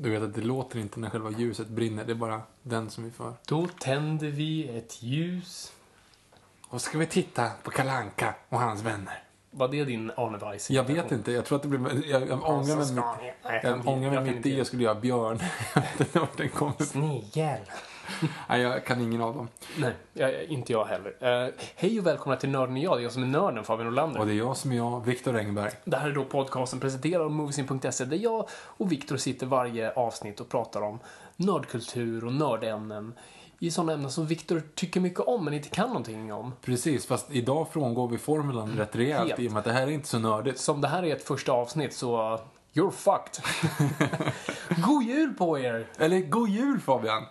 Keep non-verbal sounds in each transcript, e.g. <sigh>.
Du vet att det låter inte när själva ljuset brinner, det är bara den som vi för. Då tänder vi ett ljus. Och ska vi titta på Kalanka och hans vänner. Var det din Arne Weise? Jag vet inte, jag tror att det blir... Jag, jag ångrar mig, mitt, jag ångrar mig mitt i jag skulle göra björn. <laughs> jag den kommer. Snigel. <laughs> Nej, jag kan ingen av dem. Nej, jag, inte jag heller. Uh, hej och välkomna till Nörden och jag. Det är jag som är nörden, Fabian Olander. Och det är jag som är jag, Viktor Engberg. Det här är då podcasten presenterad av Moviesin.se där jag och Viktor sitter varje avsnitt och pratar om nördkultur och nördämnen i sådana ämnen som Viktor tycker mycket om men inte kan någonting om. Precis, fast idag frångår vi formulan rätt rejält Helt. i och med att det här är inte så nördigt. Som det här är ett första avsnitt så you're fucked. <laughs> God jul på er! Eller god jul Fabian!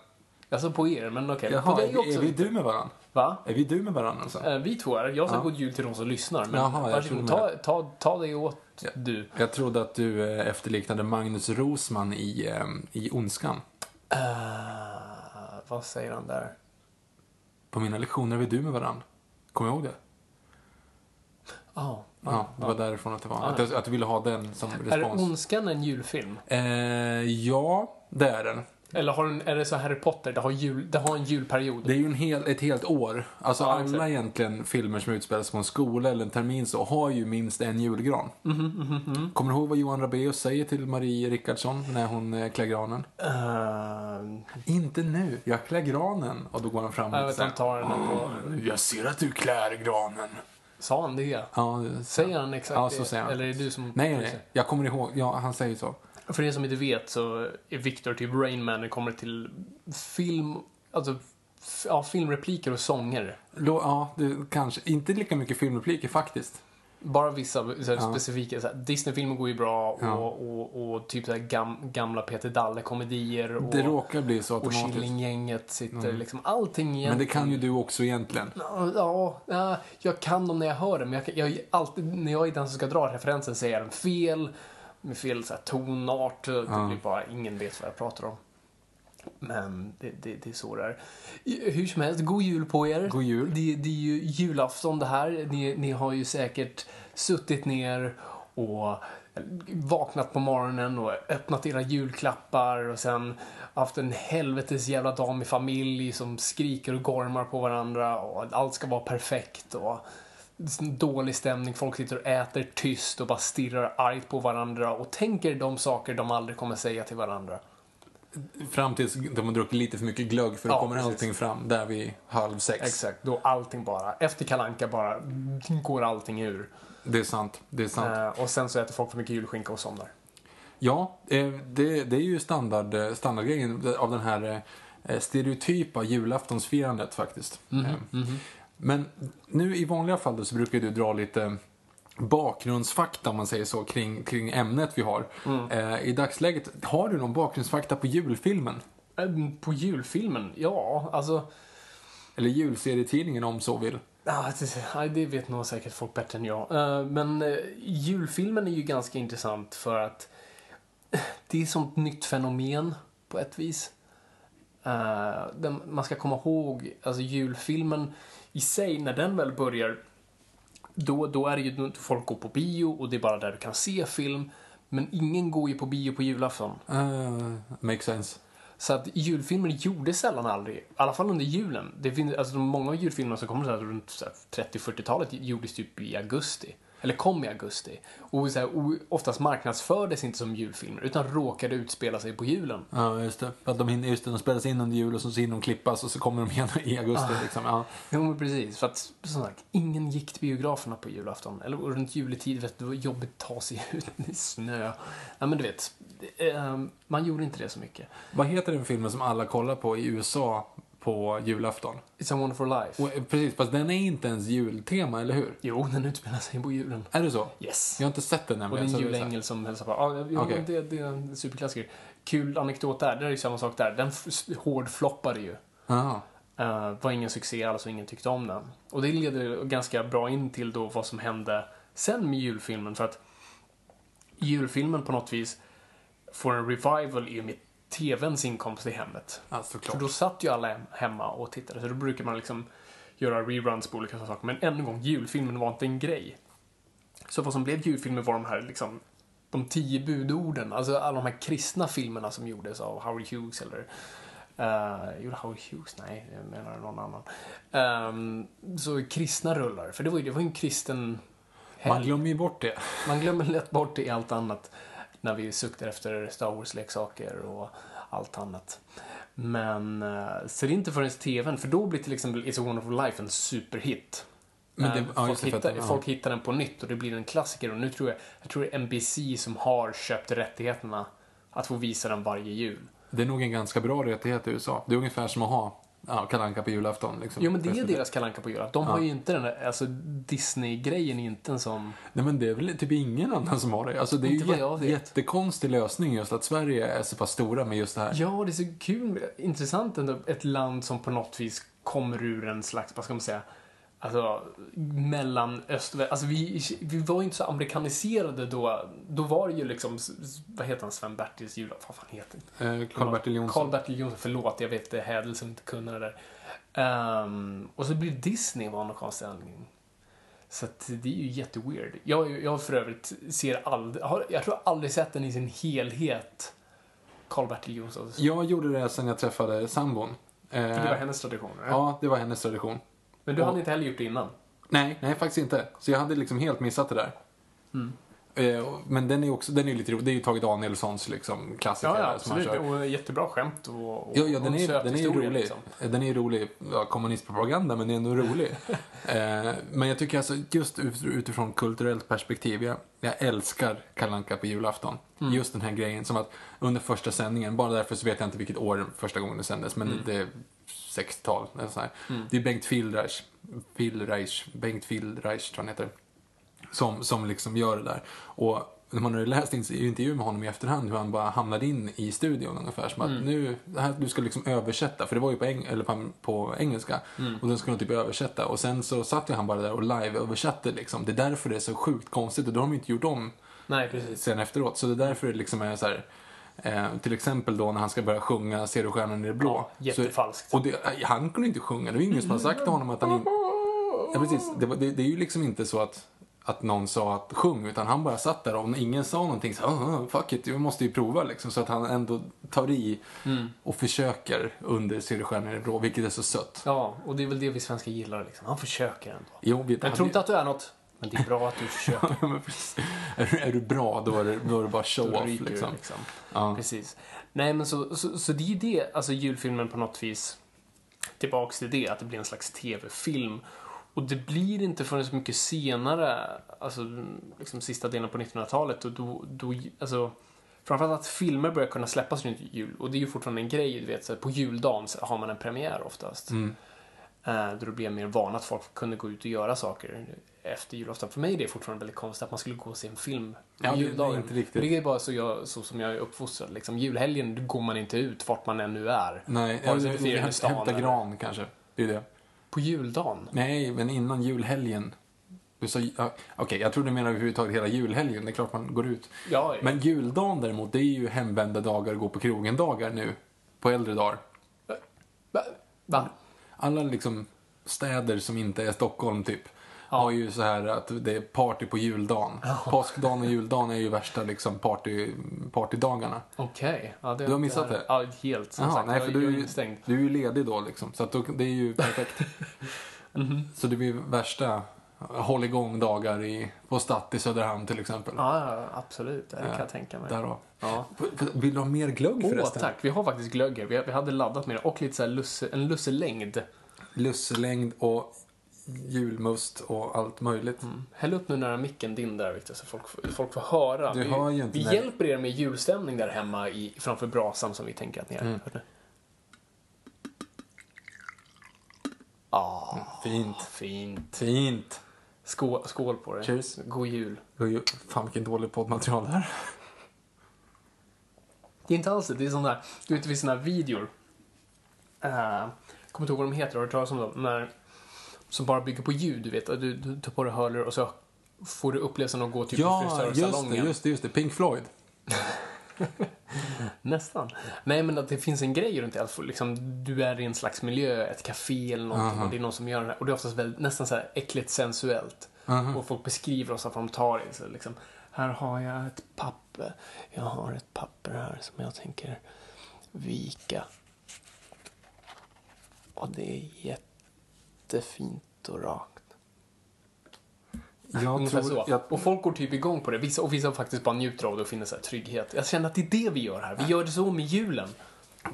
Alltså på er, men okej. Jaha, på är, är vi du med varandra? Va? Är vi du med varandra alltså? Eh, Vi två är. Jag sa Ja. god jul till de som lyssnar. Men Jaha, varsågod, ta, ta, ta dig åt Ja. du. Jag trodde att du eh, efterliknade Magnus Rosman i, eh, i Ondskan. Eh, vad säger han där? På mina lektioner är vi du med varandra. Kommer du ihåg det? Ja. Ja, det var därifrån att det var. Att, du, att du ville ha den som Är respons. Ondskan en julfilm? Eh, ja, det är den. Eller har den, är det så Harry Potter, det har, jul, det har en julperiod? Det är ju en hel, ett helt år. Alltså Ja, alla exakt. egentligen filmer som utspelar sig på en skola eller en termin så har ju minst en julgran. Mhm, Kommer du ihåg vad Johan Rabaeus säger till Marie Rickardsson när hon eh, klär granen? Eh, Inte nu, jag klär granen. Och då går han fram och säger, på... "Ah, Jag ser att du klär granen. Sa han det? Ja, det- Säger han exakt Ja, så säger han. Eller är det du som... Nej, nej, jag kommer ihåg. Ja, han säger så. För er som inte vet så är Victor typ Rain Man när det kommer till film, alltså ja, filmrepliker och sånger. Då, ja, det, kanske. Inte lika mycket filmrepliker faktiskt. Bara vissa så här, Ja. specifika, så här, Disney-filmer går ju bra och, Ja. och, och, typ så här gam, gamla Peter Dalle-komedier och, Det råkar bli så och automatiskt. Killinggänget sitter liksom, allting igen. Men det kan ju du också egentligen. Ja, ja, ja, jag kan dem när jag hör dem. men Jag, jag, alltid, när jag är den som ska dra referensen säger jag den fel. Med fel så här, tonart. Det blir bara, ingen vet vad jag pratar om. Men det, det, det är så det är. Hur som helst, god jul på er. God jul. Det, det är ju julafton det här. Ni, ni har ju säkert suttit ner och vaknat på morgonen och öppnat era julklappar och sen haft en helvetes jävla dag med familj som skriker och gormar på varandra och allt ska vara perfekt och dålig stämning, folk sitter och äter tyst och bara stirrar argt på varandra och tänker de saker de aldrig kommer säga till varandra. Fram tills de har druckit lite för mycket glögg för då Ja, kommer precis. allting fram där vid halv sex. Exakt, då allting bara, efter kalanka bara går allting ur. Det är sant. Det är sant. Eh, och sen så äter folk för mycket julskinka och somnar. Ja, eh, det, det är ju standard, eh, standardgrejen av den här eh, stereotypa julaftonsfirandet faktiskt. Eh, Men nu i vanliga fall då så brukar du dra lite bakgrundsfakta om man säger så kring, kring ämnet vi har. Eh, I dagsläget, har du någon bakgrundsfakta på julfilmen? Eh, På julfilmen? Ja, alltså... Eller julserietidningen om så vill. Ja, det, vet nog säkert folk bättre än jag. Eh, Men eh, julfilmen är ju ganska intressant för att <laughs> det är ett sånt nytt fenomen på ett vis. Den, man ska komma ihåg, alltså julfilmen i sig, när den väl börjar, då, då är det ju folk går på bio och det är bara där du kan se film. Men ingen går ju på bio på julafton. Uh, makes sense. Så att julfilmer gjordes sällan aldrig, i alla fall under julen. Det finns, alltså många julfilmer som kommer så här runt så här 30-40-talet gjordes typ i augusti. Eller kom i augusti. Och, så här, oftast marknadsfördes inte som julfilmer, utan råkade utspela sig på julen. Ja, just det. För att de, hinner, just det, de spelas in under jul och så hinner de klippas och så kommer de igen i augusti. Liksom. Ja. Jo, precis. För att, som sagt, ingen gick till biograferna på julafton. Eller runt juletid, vet du, det var jobbigt att ta sig <laughs> ut i snö. Ja, men du vet, eh, man gjorde inte det så mycket. Vad heter den filmen som alla kollar på i USA på julafton? It's a wonderful life. Och, eh, precis, fast den är inte ens jultema, eller hur? Jo, den utspelar sig på julen. Är det så? Yes. Jag har inte sett den Och det nämligen. är en så det är här- julängel som hälsar på. Ja, ja, Okej. det, det är en superklassiker. Kul anekdot där, det är ju samma sak där. Den hårdfloppade ju. Jaha. Uh, var ingen succé alls och ingen tyckte om den. Och det leder ganska bra in till då vad som hände sen med julfilmen. För att julfilmen på något vis får en revival i och med TVns inkomst i hemmet. Ja, För såklart. då satt ju alla hem- hemma och tittade. Så då brukar man liksom göra reruns på olika saker. Men än en gång, julfilmen var inte en grej. Så vad som blev julfilmer var de här liksom de tio budorden, alltså alla de här kristna filmerna som gjordes av Howard Hughes eller Uh, gjorde Howard Hughes? Nej, jag menar någon annan. Ehm, så kristna rullar, för det var ju, det var ju en kristen helg. Man glömmer ju bort det. Man glömmer lätt bort det i allt annat. När vi suktar efter Star Wars-leksaker och allt annat. Men, eh, så det är inte förrän TVn, för då blir till exempel It's a wonderful life en superhit. Men det- Eh, ja, folk, hittar, ja. folk hittar den på nytt och det blir en klassiker. Och nu tror jag, jag tror det är NBC som har köpt rättigheterna att få visa den varje jul. Det är nog en ganska bra rättighet i USA. Det är ungefär som att ha ja, Kalle Anka på julafton. Liksom. Jo men det är deras kalanka på julafton. De har ju inte den där, alltså Disney-grejen är inte en sån... Nej men det är väl typ ingen annan som har det. Alltså det är Inte ju vet. jättekonstig lösning just att Sverige är så pass stora med just det här. Ja, det är så kul, intressant ändå, ett land som på något vis kommer ur en slags, vad ska man säga, alltså mellan öst och väst. Alltså vi, vi var ju inte så amerikaniserade då. Då var det ju liksom, vad heter han, Sven-Bertils jul, vad fan heter det? Eh, Karl-Bertil Jonsson. Karl-Bertil Jonsson, förlåt, jag vet det är hädel som inte kunde det där. Ehm, och så blir Disney av någon konstig anledning. Så att det är ju jätteweird. Jag, jag för övrigt ser aldrig, jag tror aldrig sett den i sin helhet. Karl-Bertil Jonsson. Jag gjorde det sen jag träffade sambon. Eh, För det var hennes tradition? eller? Ja, det var hennes tradition. Men du Och- hade inte heller gjort det innan? Nej, nej faktiskt inte. Så jag hade liksom helt missat det där. Mm. Eh, men den är också, den är ju lite rolig. Det är ju Tage Danielssons liksom klassiker Ja, ja absolut. Och jättebra skämt och, och, Ja, ja den, är, söt den är ju rolig. liksom. Den är ju rolig, ja, kommunistpropaganda, men den är ändå rolig. <laughs> eh, men jag tycker alltså, just ut- utifrån kulturellt perspektiv, jag, jag älskar Kalle Anka på julafton. Mm. Just den här grejen, som att under första sändningen, bara därför så vet jag inte vilket år första gången det sändes, men Mm. det 60-tal. eller så här. Det är Bengt Filreich, Filreich, Bengt Filreich tror han heter, som, som liksom gör det där. Och när man har läst in- intervjuer med honom i efterhand hur han bara hamnade in i studion ungefär som att nu, det här, du ska liksom översätta, för det var ju på, eng, eller på, på engelska. Och den skulle typ översätta. Och sen så satt ju han bara där och live-översatte liksom. Det är därför det är så sjukt konstigt och då har de inte gjort om Nej, sen efteråt. Så det är därför det liksom är så här, eh, till exempel då när han ska börja sjunga Ser du stjärnan i det blå. Ja, jättefalskt. Så, och det, han kunde inte sjunga, det var ingen som hade sagt till honom att han inte... Ja, precis. Det, var- det, det är ju liksom inte så att, att någon sa att sjung, utan han bara satt där och när ingen sa någonting så oh, oh, fuck it, vi måste ju prova liksom. Så att han ändå tar i Mm. och försöker under Ser du stjärnan i det blå, vilket är så sött. Ja, och det är väl det vi svenskar gillar liksom. Han försöker ändå. Jo, vi, Jag tror inte att du är något, men det är bra att du <laughs> försöker. Är, du- är du bra, då är det, då är det bara show-off liksom. liksom. Ja. Precis. Nej, men så, så, så det är ju det, alltså julfilmen på något vis, tillbaks till det, att det blir en slags tv-film. Och det blir inte förrän så mycket senare, alltså liksom sista delen på 1900-talet, och då, då, alltså Framförallt att filmer börjar kunna släppas runt jul. Och det är ju fortfarande en grej, du vet. Så här, på juldagen har man en premiär oftast. Mm. Eh, då det blev mer vana att folk kunde gå ut och göra saker efter julafton. För mig är det fortfarande väldigt konstigt att man skulle gå och se en film på Ja, det- det är juldagen. inte riktigt. Det är bara så, jag, så som jag är uppfostrad. Liksom. Julhelgen går man inte ut vart man än nu är. Nej, Vare sig hämta, stan hämta eller- gran kanske. Det är det. På juldagen? Nej, men innan julhelgen. Du sa, ja, Okej, jag tror du menar överhuvudtaget hela julhelgen. Det är klart man går ut. Ja, Men juldagen däremot, det är ju hemvända dagar och gå på krogen-dagar nu. På äldre dagar. Va? Va? Alla liksom städer som inte är Stockholm typ. Har ju så här att det är party på juldagen. Påskdagen och juldagen är ju värsta liksom party, partydagarna. Okej. Ja, det- Du har missat här- det? Ja, helt. Som Jaha, sagt, nej, för du, är ju- du är ju ledig då liksom. Så att då, det är ju perfekt. <laughs> Mhm. Så det blir värsta håll igång dagar i, på Statt i Söderhamn till exempel. Ja, ja, absolut. Det kan Ja, jag tänka mig. Där då. Ja. Vill du ha mer glögg Åh, förresten? tack. Vi har faktiskt glögg här. Vi, vi hade laddat med det. Och lite så lusse, en lusselängd. Lusselängd och julmust och allt möjligt. Häll upp nu nära micken din där, Victor, så folk, får- folk får höra. Du vi hör ju inte vi när- hjälper er med julstämning där hemma i, framför brasan som vi tänker att ni är. Mm. Du? Ah, Fint. fint. Fint. Skål, skål på det. Cheers. God jul. Det var ju- Fan vilken dålig poddmaterial det här. Det är inte alls det. Det är sån där, du vet, det finns såna här videor. Uh, kommer inte ihåg vad de heter, har du hört talas om dem? När, som bara bygger på ljud, du vet. Du, du tar på dig hörlurar och så får du upplevelsen att gå typ Ja, det, frisörsalongen. just det, just det. Pink Floyd. <laughs> Nästan. Nej, men att det finns en grej runt det. Alltså, liksom, du är i en slags miljö, ett café eller någonting Aha. och det är någon som gör det här. Och det är oftast väldigt, nästan så här äckligt sensuellt. Aha. Och folk beskriver oss att de tar i sig. Liksom, här har jag ett papper. Jag har ett papper här som jag tänker vika. Och det är jättefint och rakt. Jag tror... så. Jag, Och folk går typ igång på det. Vissa, och vissa faktiskt bara njuter av det och finner så trygghet. Jag känner att det är det vi gör här. Vi gör det så med julen.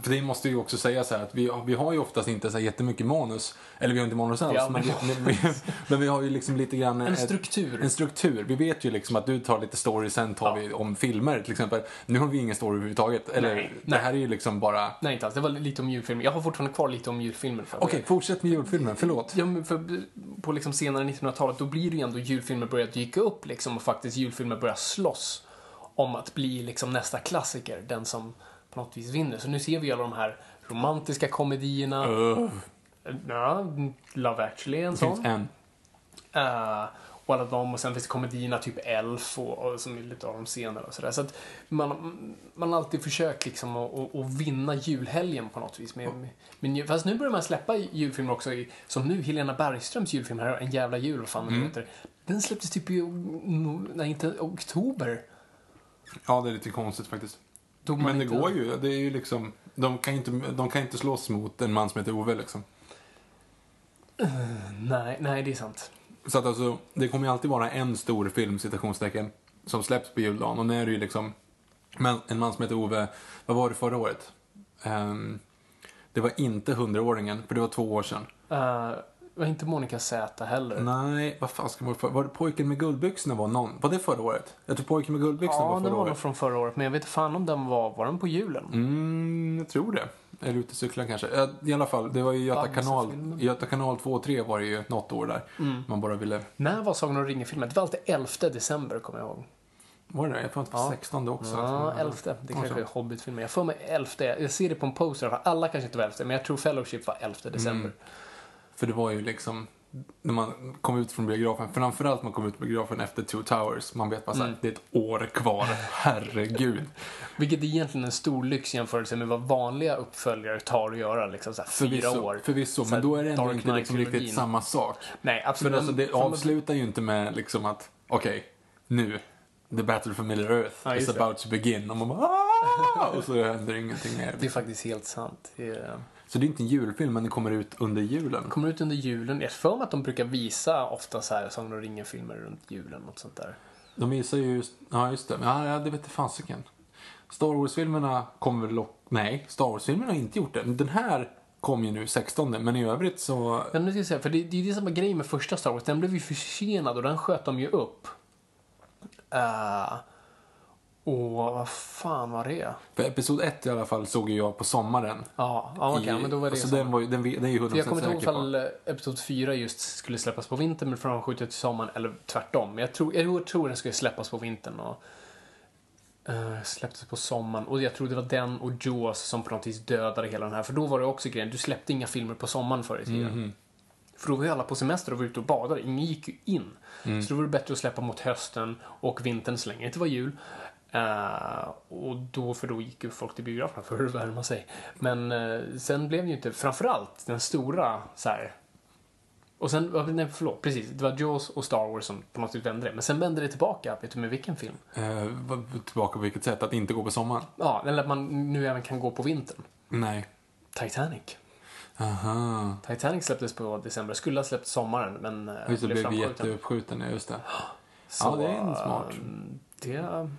För det måste ju också säga så här att vi, vi har ju oftast inte så här jättemycket manus. Eller vi har inte manus alls. Ja, men, vi, men, vi, <laughs> men vi har ju liksom lite grann... En ett- struktur. En struktur. Vi vet ju liksom att du tar lite story, sen tar Ja. vi om filmer till exempel. Nu har vi ingen story överhuvudtaget. Eller, Nej, det nej. här är ju liksom bara... Nej, inte alls. Det var lite om julfilmer. Jag har fortfarande kvar lite om julfilmer. Okej, fortsätt med julfilmen. Förlåt. Ja, men för på liksom senare 1900-talet, då blir det ju ändå julfilmer börjar dyka upp liksom och faktiskt julfilmer börjar slåss om att bli liksom nästa klassiker, den som på något vis vinner. Så nu ser vi alla de här romantiska komedierna. Uh, Ja, Love actually är en det finns sån. en. Eh, och alla de, och sen finns det komedierna typ Elf och, och som är lite av de senare och sådär. Så att man, man har alltid försökt liksom att, att, vinna julhelgen på något vis. Med, med, med, fast nu börjar man släppa julfilmer också, i, som nu, Helena Bergströms julfilm här, En jävla jul, vad fan den heter. Den släpptes typ i, nej inte oktober. Ja, det är lite konstigt faktiskt. Tog man Men det inte- går ju. Det är ju liksom... De kan inte, de kan inte slåss mot en man som heter Ove liksom. Nej, nej, det är sant. Så att alltså, det kommer ju alltid vara en stor film, citationstecken, som släpps på juldagen. Och nu är det ju liksom men, en man som heter Ove, vad var det förra året? Ehm, det var inte hundraåringen, för det var två år sedan. Uh, var inte Monica Z heller? Nej, vad fan ska man för? Var det Pojken med guldbyxorna var någon? Var det förra året? Jag tror Pojken med guldbyxorna Ja, var den förra var nog året. från förra året, men jag vet inte fan om den var, var den på julen? Mm, jag tror det. Eller ute och cykla kanske. Ja, I alla fall, det var ju Göta kanal. Göta kanal 2 och 3 var det ju något år där. Mm. Man bara ville... När var Sagan om ringen-filmen? Det var alltid 11 december, kommer jag ihåg. Var det? Jag får inte Ja. 16 också. Ja, Så- 11. Det kanske är Hobbit-filmen. Jag får mig 11. Jag ser det på en poster. Alla kanske inte var 11, men jag tror Fellowship var 11 december. Mm. För det var ju liksom, när man kom ut från biografen, framförallt man kom ut från biografen efter Two Towers, man vet bara såhär, Mm. det är ett år kvar, herregud. <laughs> Vilket är egentligen en stor lyx jämfört med vad vanliga uppföljare tar att göra. Liksom så här, fyra Förvisso, år. förvisso men då är det ändå Dark inte liksom riktigt samma sak. Nej, För absolut. alltså, det För- avslutar ju inte med liksom att, okej, nu, the battle for Middle Earth Ja, is just det. about to begin. Och man bara, "Ah!" och så händer ingenting mer. Det är faktiskt helt sant. Det är... Så det är inte en julfilm, men det kommer ut under julen. kommer ut under julen. Jag för mig att de brukar visa ofta så här Sagan om ringen-filmer runt julen. Något sånt där. De visar ju, ja just det, ja, ja det vet jag fasiken. Star Wars-filmerna kommer väl, nej, Star Wars-filmerna har inte gjort det. Den här kom ju nu 16, men i övrigt så, Men nu ska jag säga, för det, det är ju var grejen med första Star Wars. Den blev ju försenad och den sköt de ju upp. Uh, och vad fan var det? för episod 1 i alla fall såg ju jag på sommaren. Ja, ja okej, I- men då var det så som- den, var, ju- den, den är ju 100% För jag kommer inte ihåg ifall eh, Episod 4 just skulle släppas på vintern men framskjutet till sommaren eller tvärtom. Jag tror, jag tror den skulle släppas på vintern och uh, släpptes på sommaren. Och jag tror det var den och Jaws som på något vis dödade hela den här. För då var det också grejen, du släppte inga filmer på sommaren förr i tiden. Mhm. För då var ju alla på semester och var ute och badade. Ingen gick ju in. Så då var det bättre att släppa mot hösten och vintern så länge det inte var jul. Eh, och då, för då gick ju folk till biograferna för att värma sig. Men eh, sen blev det ju inte, framförallt den stora så här. Och sen, nej förlåt, precis. Det var Jaws och Star Wars som på något sätt vände det. Men sen vände det tillbaka, vet du med vilken film? Vad- tillbaka på vilket sätt? Att inte gå på sommaren? Ja, eller att man nu även kan gå på vintern. Nej. Titanic. Aha. Titanic släpptes på december. Skulle ha släppts sommaren, men Just det, blev framskjuten. jätteuppskjuten, just det. <gasps> Så, Ja, det är en smart. Det...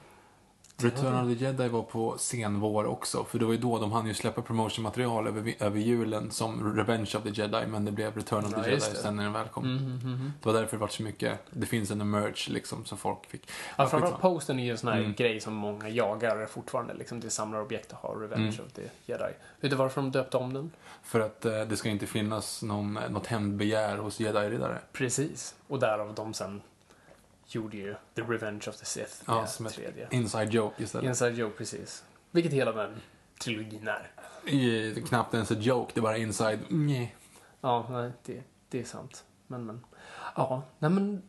Return of the Jedi var på senvår också, för det var ju då de hann ju släppa promotionmaterial över, över julen som Revenge of the Jedi, men det blev Return of the Ja, Jedi just det. sen när den väl kom. Mm, mm, mm. Det var därför det var så mycket, det finns en merch liksom som folk fick. Ja, framförallt posten är ju en sån här Mm. grej som många jagar fortfarande. Liksom det samlarobjekt att ha Revenge Mm. of the Jedi. Vet du varför de döpte om den? För att eh, det ska inte finnas någon, något hämndbegär hos jedi-riddare. Precis. Och därav de sen gjorde ju The Revenge of the Sith. Ja, som ett tredje. inside joke istället. Inside Joke, precis. Vilket hela den trilogin är. I, knappt ens ett joke, det är bara inside, nej. Ja, nej, det, det är sant. Men, men. Ja, nej men.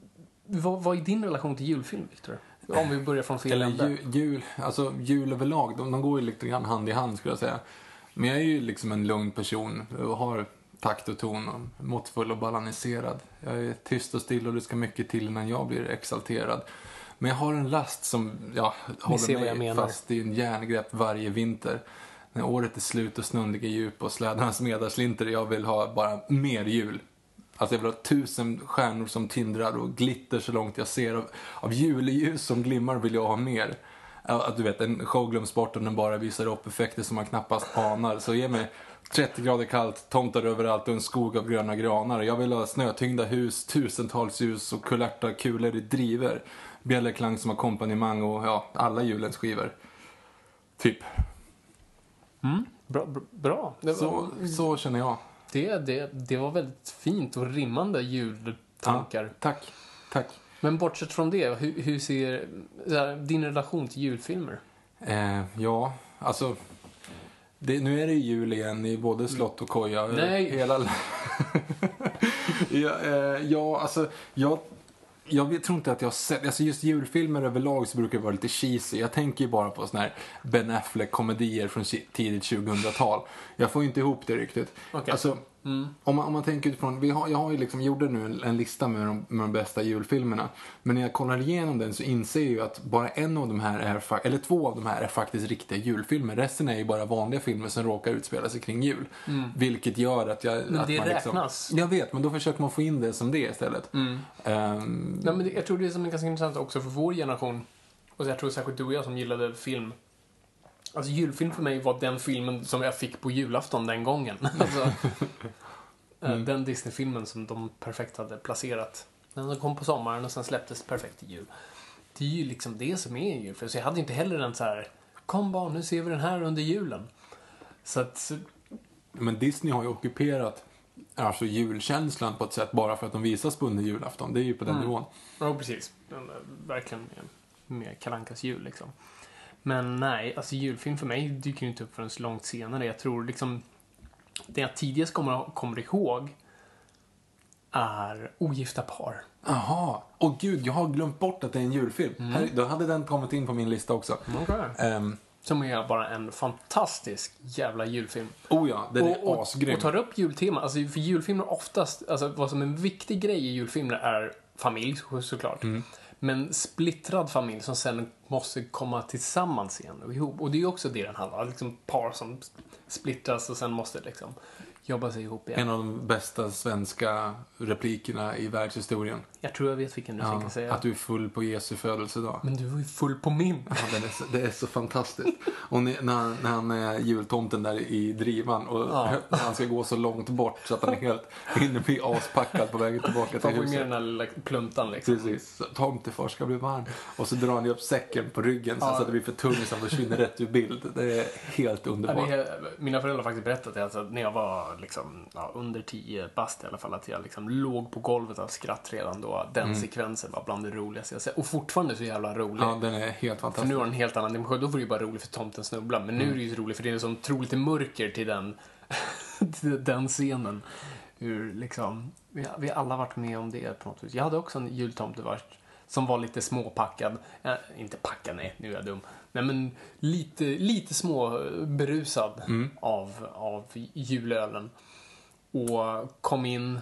Vad, vad är din relation till julfilm, Victor? Om vi börjar från fel Eller jul, alltså jul överlag, de, de går ju lite grann hand i hand skulle jag säga. Men jag är ju liksom en lugn person och har takt och ton och måttfull och balanserad. Jag är tyst och still och det ska mycket till innan jag blir exalterad. Men jag har en last som ja, håller mig fast i en järngrepp varje vinter. När året är slut och snön ligger djup och slädarna smedar slinter. Jag vill ha bara mer jul. Alltså jag vill ha tusen stjärnor som tindrar och glitter så långt jag ser. Av, av juleljus som glimmar vill jag ha mer. Att du vet, en show glöms bort om den bara visar upp effekter som man knappast anar. Så ge mig 30 grader kallt, tomtar överallt och en skog av gröna granar. Jag vill ha snötyngda hus, tusentals ljus och kulörta kulor i driver. Bjällerklang som ackompanjemang och ja, alla julens skivor. Typ. Bra. bra, bra. Var, Så, så känner jag. det, det, det var väldigt fint och rimmande jultankar. Tack. Tack. Men bortsett från det, hur, hur ser här, din relation till julfilmer? Eh, ja, alltså. Det, nu är det jul igen i både slott och koja. Nej. Hela... <laughs> ja, eh, ja, alltså. Jag, jag tror inte att jag har sett, alltså just julfilmer överlag så brukar det vara lite cheesy. Jag tänker ju bara på såna här Ben Affleck-komedier från tidigt 2000-tal. Jag får ju inte ihop det riktigt. Okej. Alltså, om, man, om man tänker utifrån, vi har, jag har ju liksom, gjorde nu en, en lista med de, med de bästa julfilmerna. Men när jag kollar igenom den så inser jag ju att bara en av de här är, eller två av de här är faktiskt riktiga julfilmer. Resten är ju bara vanliga filmer som råkar utspela sig kring jul. Vilket gör att jag... Mm. Men att det man räknas. Liksom, jag vet, men då försöker man få in det som det istället. Mm. Ehm, Nej, men jag tror det är som ganska intressant också för vår generation. Och jag tror särskilt du och jag som gillade film. Alltså julfilm för mig var den filmen som jag fick på julafton den gången. alltså, eh, Den Disney-filmen som de perfekt hade placerat. Den kom på sommaren och sen släpptes perfekt i jul. Det är ju liksom det som är jul. För så jag hade inte heller en så här, kom barn, nu ser vi den här under julen. Så att, Men Disney har ju ockuperat alltså julkänslan på ett sätt bara för att de visas på under julafton. Det är ju på den Mm. nivån. Ja, precis. Eh, Verkligen med, med Kalankas jul liksom. Men nej, alltså julfilm för mig dyker ju inte upp förrän så långt senare. Jag tror liksom, det jag tidigast kommer, kommer ihåg är Ogifta par. Jaha, och gud, jag har glömt bort att det är en julfilm. Mm. Här, då hade den kommit in på min lista också. Ehm, Som är bara en fantastisk jävla julfilm. oh ja, den är och, asgrym. och tar upp jultema. Alltså för julfilmer oftast, alltså vad som är en viktig grej i julfilmer är familj så- såklart. Mm. Men splittrad familj som sen måste komma tillsammans igen och ihop. Och det är ju också det den handlar om. Liksom par som splittras och sen måste liksom jobba sig ihop igen. En av de bästa svenska replikerna i världshistorien. Jag tror jag vet vilken du Ja, tänker säga. att du är full på Jesu födelsedag. Men du var ju full på min. Ja, är så, det är så fantastiskt. Och när, han- när han är jultomten där i drivan och Ja. <laughs> han ska gå så långt bort så att han är helt hinner bli aspackad på vägen tillbaka till får ju med huset. den här lilla pluntan liksom. Precis. Så Tomtefar ska bli varm. Och så drar ni upp säcken på ryggen så Ja. att det blir för tungt så att det försvinner rätt ur bild. Det är helt underbart. är, mina föräldrar har faktiskt berättat det, alltså, när jag var liksom, under 10 bast i alla fall, att jag liksom låg på golvet av skratt redan då. Den sekvensen var bland det roligaste jag sett. Och fortfarande så jävla rolig. Ja, den är helt för nu fantastisk. har den en helt annan dimension. Då var det ju bara roligt för tomten snubblar. Men nu är det ju så roligt för det är så otroligt mörker till den, till <laughs> den scenen. hur liksom, vi, vi har alla varit med om det på något vis. Jag hade också en jultomte vars, som var lite småpackad. Eh, inte packad, nej, nu är jag dum. Nej, men lite, lite små berusad av, av julölen. Och kom in,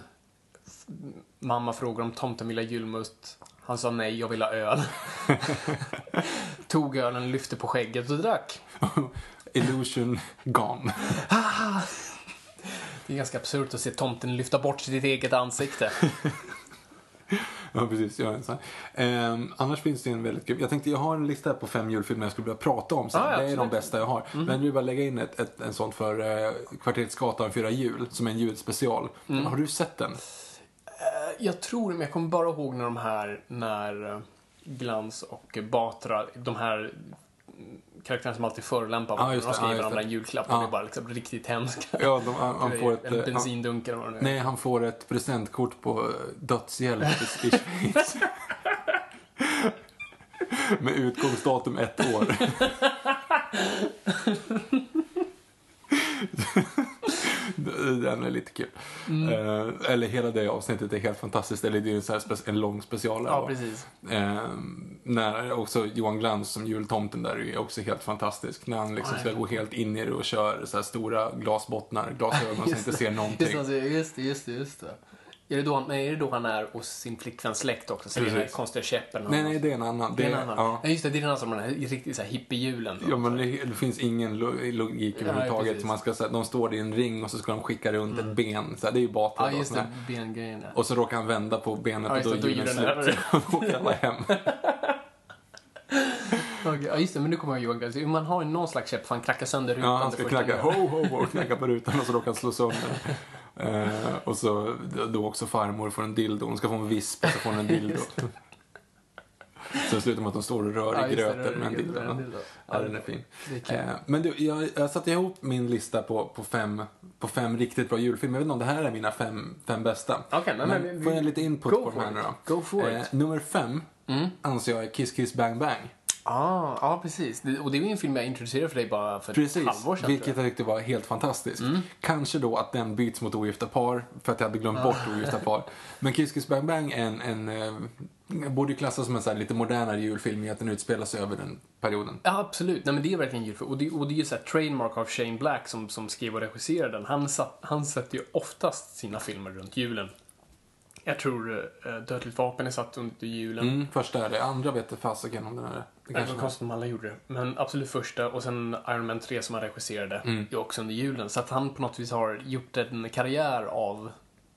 mamma frågade om tomten ville ha julmust. Han sa nej, jag vill ha öl. <laughs> Tog ölen, lyfte på skägget och drack. <laughs> Illusion gone. <laughs> Det är ganska absurt att se tomten lyfta bort sitt eget ansikte. Ja, precis. Jag är sån. Ehm, annars finns det en väldigt kul. Jag tänkte, jag har en lista här på fem julfilmer jag skulle vilja prata om sen. Ah, ja, det är de bästa jag har. Men jag vill bara lägga in ett, ett, en sån för eh, Kvarteret Gatan firar jul, som är en julspecial. Har du sett den? Jag tror, men jag kommer bara ihåg när de här, när eh, Glans och Batra, de här mm, karaktärerna som alltid förolämpar varandra. just de ska ge varandra en julklapp Ja. och det är bara liksom riktigt hemska. Ja, de, han, <laughs> han får ett... en eh, bensindunk eller vad det nu är. nej, han får ett presentkort på eh, dödshjälp i <laughs> Schweiz. Med utgångsdatum ett år. <laughs> <laughs> Den är lite kul. Eh, eller hela det avsnittet är helt fantastiskt. Eller det är ju så här spe- en lång special. Ja, precis. Eh, när också Johan Glans som jultomten där är också helt fantastisk. När han liksom ska gå helt in i det och kör så stora glasbottnar, glasögon som inte ser någonting. Just det, just det, just det. Är det, då han, är det då han är hos sin flickväns släkt också? Så det är den här konstiga käppen? Nej, nej, det är en annan. Det är en annan. Ja. Ja. just det, det är den här som den här riktigt så här hippiejulen. då. Ja, men det, det finns ingen lo- logik överhuvudtaget. precis. Så man ska, så här, de står i en ring och så ska de skicka runt ett ben. Så här, det är ju Batra Ja, då, just det. Bengrejen. Och så råkar han vända på benet Ja, och då är då är julen julen slut. Då <laughs> åker alla hem. <laughs> Okej, Ja, just det, men nu kommer jag ihåg Glans. Man har ju någon slags käpp för han knackar sönder rutan. Ja, han ska knacka ho, ho, ho, knacka på rutan och så råkar han slå sönder. <laughs> Eh, och så då också farmor får en dildo. Hon ska få en visp och så får hon en dildo. <laughs> Sen slutar med att de står och rör Ja, i det, gröten i med en dildo. med en dildo. Ja, den är fin. Det är. Eh, men du, jag, jag satte ihop min lista på, på, fem, på fem riktigt bra julfilmer. Jag vet inte om det här är mina fem, fem bästa. Nej, men men får jag lite input på de här nu då? Go for Eh, it. nummer fem anser jag är Kiss Kiss Bang Bang. Ah, ja, precis. Det, och det var ju en film jag introducerade för dig bara för ett Precis, halvår sedan. vilket jag. jag tyckte var helt fantastiskt. Mm. Kanske då att den byts mot Ogifta par, för att jag hade glömt bort Ogifta par. Men Kiss Kiss Bang Bang är en, en eh, borde ju klassas som en så här lite modernare julfilm i att den utspelar sig över den perioden. Ja, absolut. Nej, men det är verkligen julfilm. Och det, och det är ju så här trademark av Shane Black som, som skrev och regisserade den. Han, satt, han sätter ju oftast sina filmer runt julen. Jag tror uh, Dödligt vapen är satt under julen. Mm, första är det, andra vet jag fasiken om den är det. Det var konstigt om alla gjorde det. Men absolut första och sen Iron Man 3 som han regisserade Mm. är också under julen. Så att han på något vis har gjort en karriär av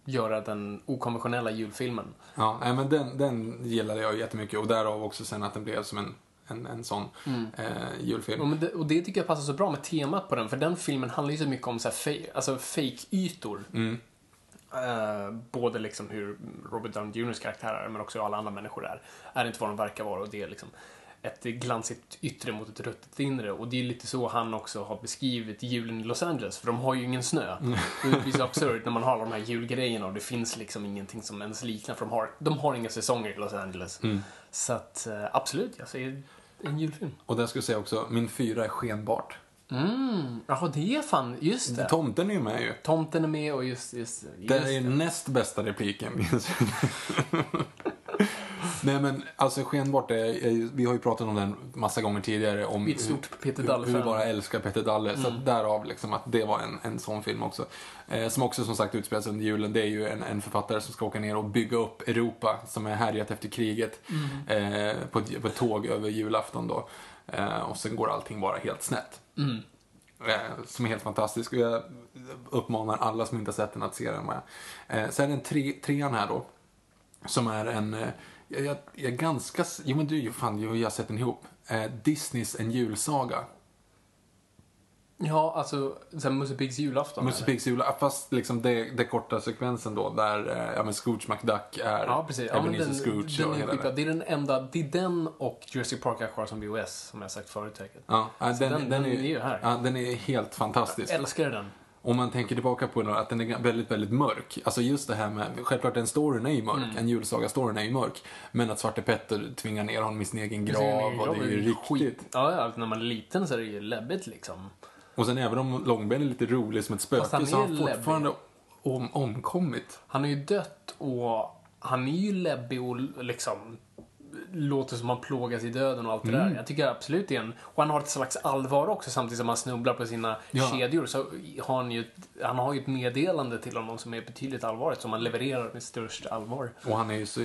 göra den okonventionella julfilmen. Ja, nej, men den, den gillade jag jättemycket och därav också sen att den blev som en, en, en sån eh, julfilm. Och, det, och det tycker jag passar så bra med temat på den, för den filmen handlar ju så mycket om så här fake, alltså fake-ytor. Mm. Eh, både liksom hur Robert Downey Jr.s karaktär är, men också hur alla andra människor är. Är inte vad de verkar vara och det är liksom ett glansigt yttre mot ett ruttet inre. Och det är lite så han också har beskrivit julen i Los Angeles, för de har ju ingen snö. Och det blir så absurt när man har de här julgrejerna och det finns liksom ingenting som ens liknar, för de har, de har inga säsonger i Los Angeles. Så att eh, absolut, jag säger en julfilm. Och där skulle jag säga också, min fyra är skenbart. Mm, jaha det är fan, just det. Tomten är ju med ju. Tomten är med och just, just, just Det är näst bästa repliken. <laughs> Nej men alltså skenbart är, är, vi har ju pratat om den massa gånger tidigare om Vi är ett stort Peter hur, Dalle-fan. hur vi bara älskar Peter Dalle. Så att därav liksom att det var en, en sån film också. Eh, som också som sagt utspelar sig under julen. Det är ju en, en författare som ska åka ner och bygga upp Europa som är härjat efter kriget. Eh, på, ett, på ett tåg över julafton då. Eh, och sen går allting bara helt snett. Eh, som är helt fantastisk. Och jag uppmanar alla som inte har sett den att se den. Med. Eh, sen är den tre, trean här då. Som är en, eh, jag, jag, jag är ganska, jo men du, fan, jag, jag har sett den ihop. Disneys En julsaga. Ja, alltså sen Musse Piggs julafton. Musse? Piggs jul, fast liksom det, det korta sekvensen då där, eh, ja men Scrooge McDuck är Ja, precis. Ja, Ebenezer den, Scrooge den och är skitbra. det. Är den enda, det är den och Jurassic Park har kvar som VHS, som jag sagt förut säkert. Ja, den, den- den, den är, är ju här. Ja, den är helt fantastisk. Jag älskar den. Om man tänker tillbaka på den, att den är väldigt, väldigt mörk. Alltså just det här med, självklart den storyn är ju mörk, Mm. en julsaga-storyn är ju mörk. Men att Svarte Petter tvingar ner honom i sin egen grav och det är ju riktigt. Ja, ja, när man är liten så är det ju läbbigt liksom. Och sen även om Långben är lite rolig som ett spöke så har är han fortfarande om, omkommit. Han har ju dött och han är ju läbbig och liksom låter som han plågas i döden och allt det Mm. där. Jag tycker absolut det är en... Och han har ett slags allvar också samtidigt som han snubblar på sina Ja. kedjor. Så har han, ju, han har ju ett meddelande till honom som är betydligt allvarligt som han levererar med störst allvar. Och han är ju så,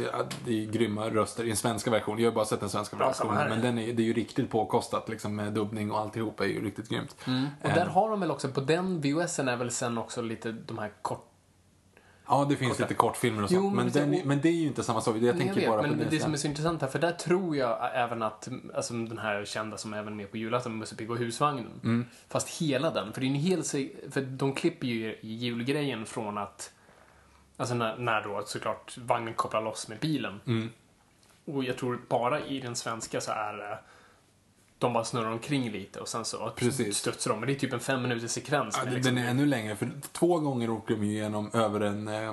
det är ju grymma röster i den svenska versionen. Jag har bara sett den svenska samma versionen. Men den är, det är ju riktigt påkostat liksom med dubbning och alltihop är ju riktigt grymt. Och där har de väl också, på den VHSen är väl sen också lite de här kort... Ja, det finns Korta. lite kortfilmer och Jo, sånt. men men, det- den, men det är ju inte samma sak. Jag Nej, tänker jag vet, bara men på det, det. som är så intressant här, för där tror jag även att, alltså den här kända som är även med på julafton, Musse Pigg och husvagnen. Mm. Fast hela den, för det är en hel för de klipper ju julgrejen från att, alltså när, när då såklart vagnen kopplar loss med bilen. Mm. Och jag tror bara i den svenska så är det de bara snurrar omkring lite och sen så Precis. studsar de. Men det är typ en fem minuters sekvens. Ja, liksom- Den är ännu längre, för två gånger åker de igenom över en, eh,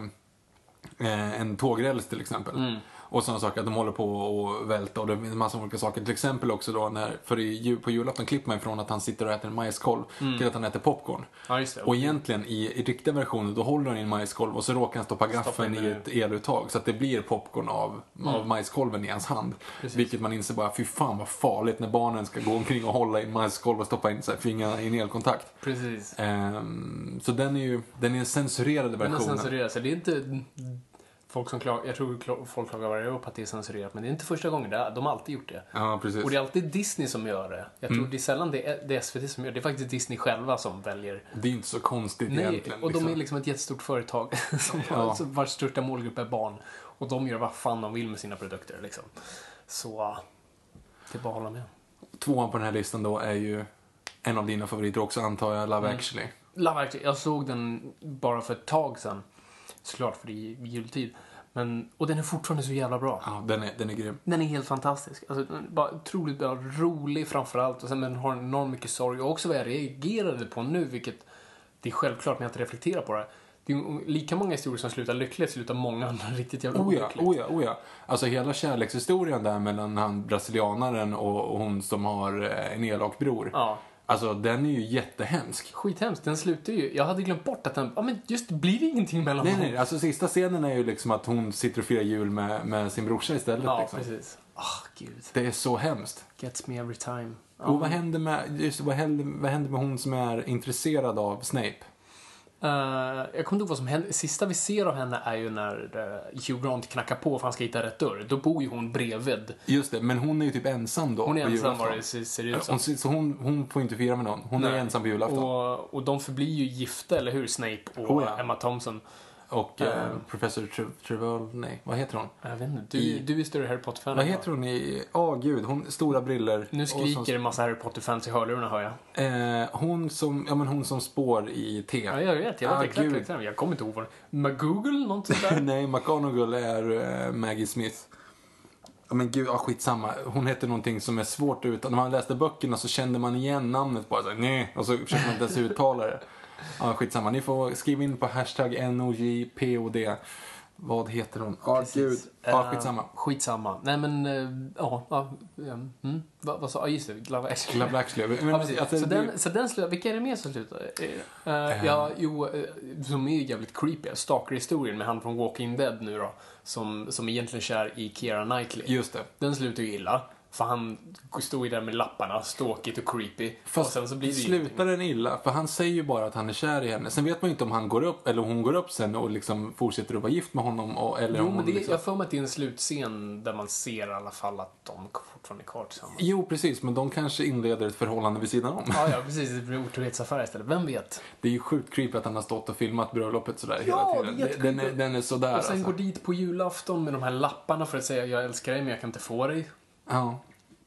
eh, en tågräls till exempel. Mm. Och sådana saker, att de håller på att välta och det en massa olika saker. Till exempel också då när, för i, på julafton klipper man ifrån att han sitter och äter en majskolv till att han äter popcorn. Ja, just det. Och egentligen i, i riktiga versioner då håller han i en majskolv och så råkar han stoppa gaffeln i ett eluttag så att det blir popcorn av, av majskolven i hans hand. Vilket man inser bara, fy fan vad farligt när barnen ska gå omkring och hålla i en majskolv och stoppa in så här, fingrarna i en elkontakt. Precis. Ehm, så den är ju den är den censurerade Den är versionen. censurerad, så det är inte folk som klagar, jag tror folk klagar varje år på att det är censurerat, men det är inte första gången, det är, de har alltid gjort det. Ja, precis. Och det är alltid Disney som gör det. Jag tror det är sällan det är, det är SVT som gör det, det är faktiskt Disney själva som väljer. Det är inte så konstigt Nej, egentligen. och de är liksom. liksom ett jättestort företag <laughs> som Ja. vars största målgrupp är barn. Och de gör vad fan de vill med sina produkter liksom. Så, det är bara att hålla med. Tvåan på den här listan då är ju en av dina favoriter också antar jag, Love Mm. actually. Love Actually, jag såg den bara för ett tag sedan. Såklart, för det är jultid. Men, och den är fortfarande så jävla bra. Ja, den är, den är grym. Den är helt fantastisk. Alltså, bara otroligt bra, rolig framförallt. Och sen den har enormt mycket sorg. Och också vad jag reagerade på nu, vilket det är självklart när jag inte reflekterar på det. Det är lika många historier som slutar lyckligt, slutar många andra <laughs> riktigt jävla Oh ja, olyckligt. oh ja, oh ja. Alltså hela kärlekshistorien där mellan han brasilianaren och, och hon som har eh, en elak bror. Ja. Alltså den är ju jättehemsk. Skithemskt. Den slutar ju... Jag hade glömt bort att den... Ja, men just det blir ingenting mellan Nej, dem. nej, alltså sista scenen är ju liksom att hon sitter och firar jul med, med sin brorsa istället. Ja, liksom. precis. Ah, gud. Det är så hemskt. Gets me every time. Ja. Och vad händer, med, just, vad, händer, vad händer med hon som är intresserad av Snape? Eh, jag kommer inte ihåg vad som händer. Sista vi ser av henne är ju när uh, Hugh Grant knackar på för han ska hitta rätt dörr. Då bor ju hon bredvid. Just det, men hon är ju typ ensam då Hon är ensam vad det ser, ut som. Hon, så hon, hon får inte fira med någon. Hon är Nej. ensam på julafton. Och, Och, och de förblir ju gifta, eller hur? Snape och Oh, ja. Emma Thompson. Eh, Professor Tre- Trevor, nej, vad heter hon? Jag vet inte, du, I- du är större Harry Potter-fan Vad heter hon i... Åh gud, hon stora briller. Nu Och skriker en massa Harry Potter-fans i hörlurarna, hör jag. eh, hon som, ja men hon som spår i T. Ja, jag vet. Jag vet Ah, exakt gud. karaktären. Jag kommer inte ihåg vad McGoogle, något sånt där? <laughs> nej, McGonagall är eh, Maggie Smith. Ja men gud, ja, skitsamma. Hon heter någonting som är svårt att uttala. När man läste böckerna så kände man igen namnet bara så här, nej. Och så försökte man inte ens uttala det. Ja, skitsamma. Ni får skriva in på hashtag NOJPOD. Vad heter hon? Ja, gud. Ja, Eh, skitsamma. skitsamma. Nej, men... eh, Ja, ja. ja, Mm. Vad, sa jag? Just det, Love Actually. Love actually. Men, Ja, precis. alltså, så, den, så den slutar, vilka är det mer som slutar? Uh, ja, jo, som är jävligt creepy. Stalker-historien med han från Walking Dead nu då. Som, som egentligen kär i Keira Knightley. Just det. Den slutar ju illa. För han står ju där med lapparna, ståkigt och creepy. Fast och sen så blir det slutar den illa? För han säger ju bara att han är kär i henne. Sen vet man ju inte om han går upp, eller hon går upp sen och liksom fortsätter att vara gift med honom. Och, eller Jo, om men det, liksom... jag för mig att det är en slutscen där man ser i alla fall att de fortfarande är kvar tillsammans. Jo, precis. Men de kanske inleder ett förhållande vid sidan om. Ja, ja, precis. Det blir otrohetsaffär istället. Vem vet? Det är ju sjukt creepy att han har stått och filmat bröllopet sådär Ja, hela tiden. det Den är, den är sådär Och sen alltså. går dit på julafton med de här lapparna för att säga jag älskar dig men jag kan inte få dig. Ja.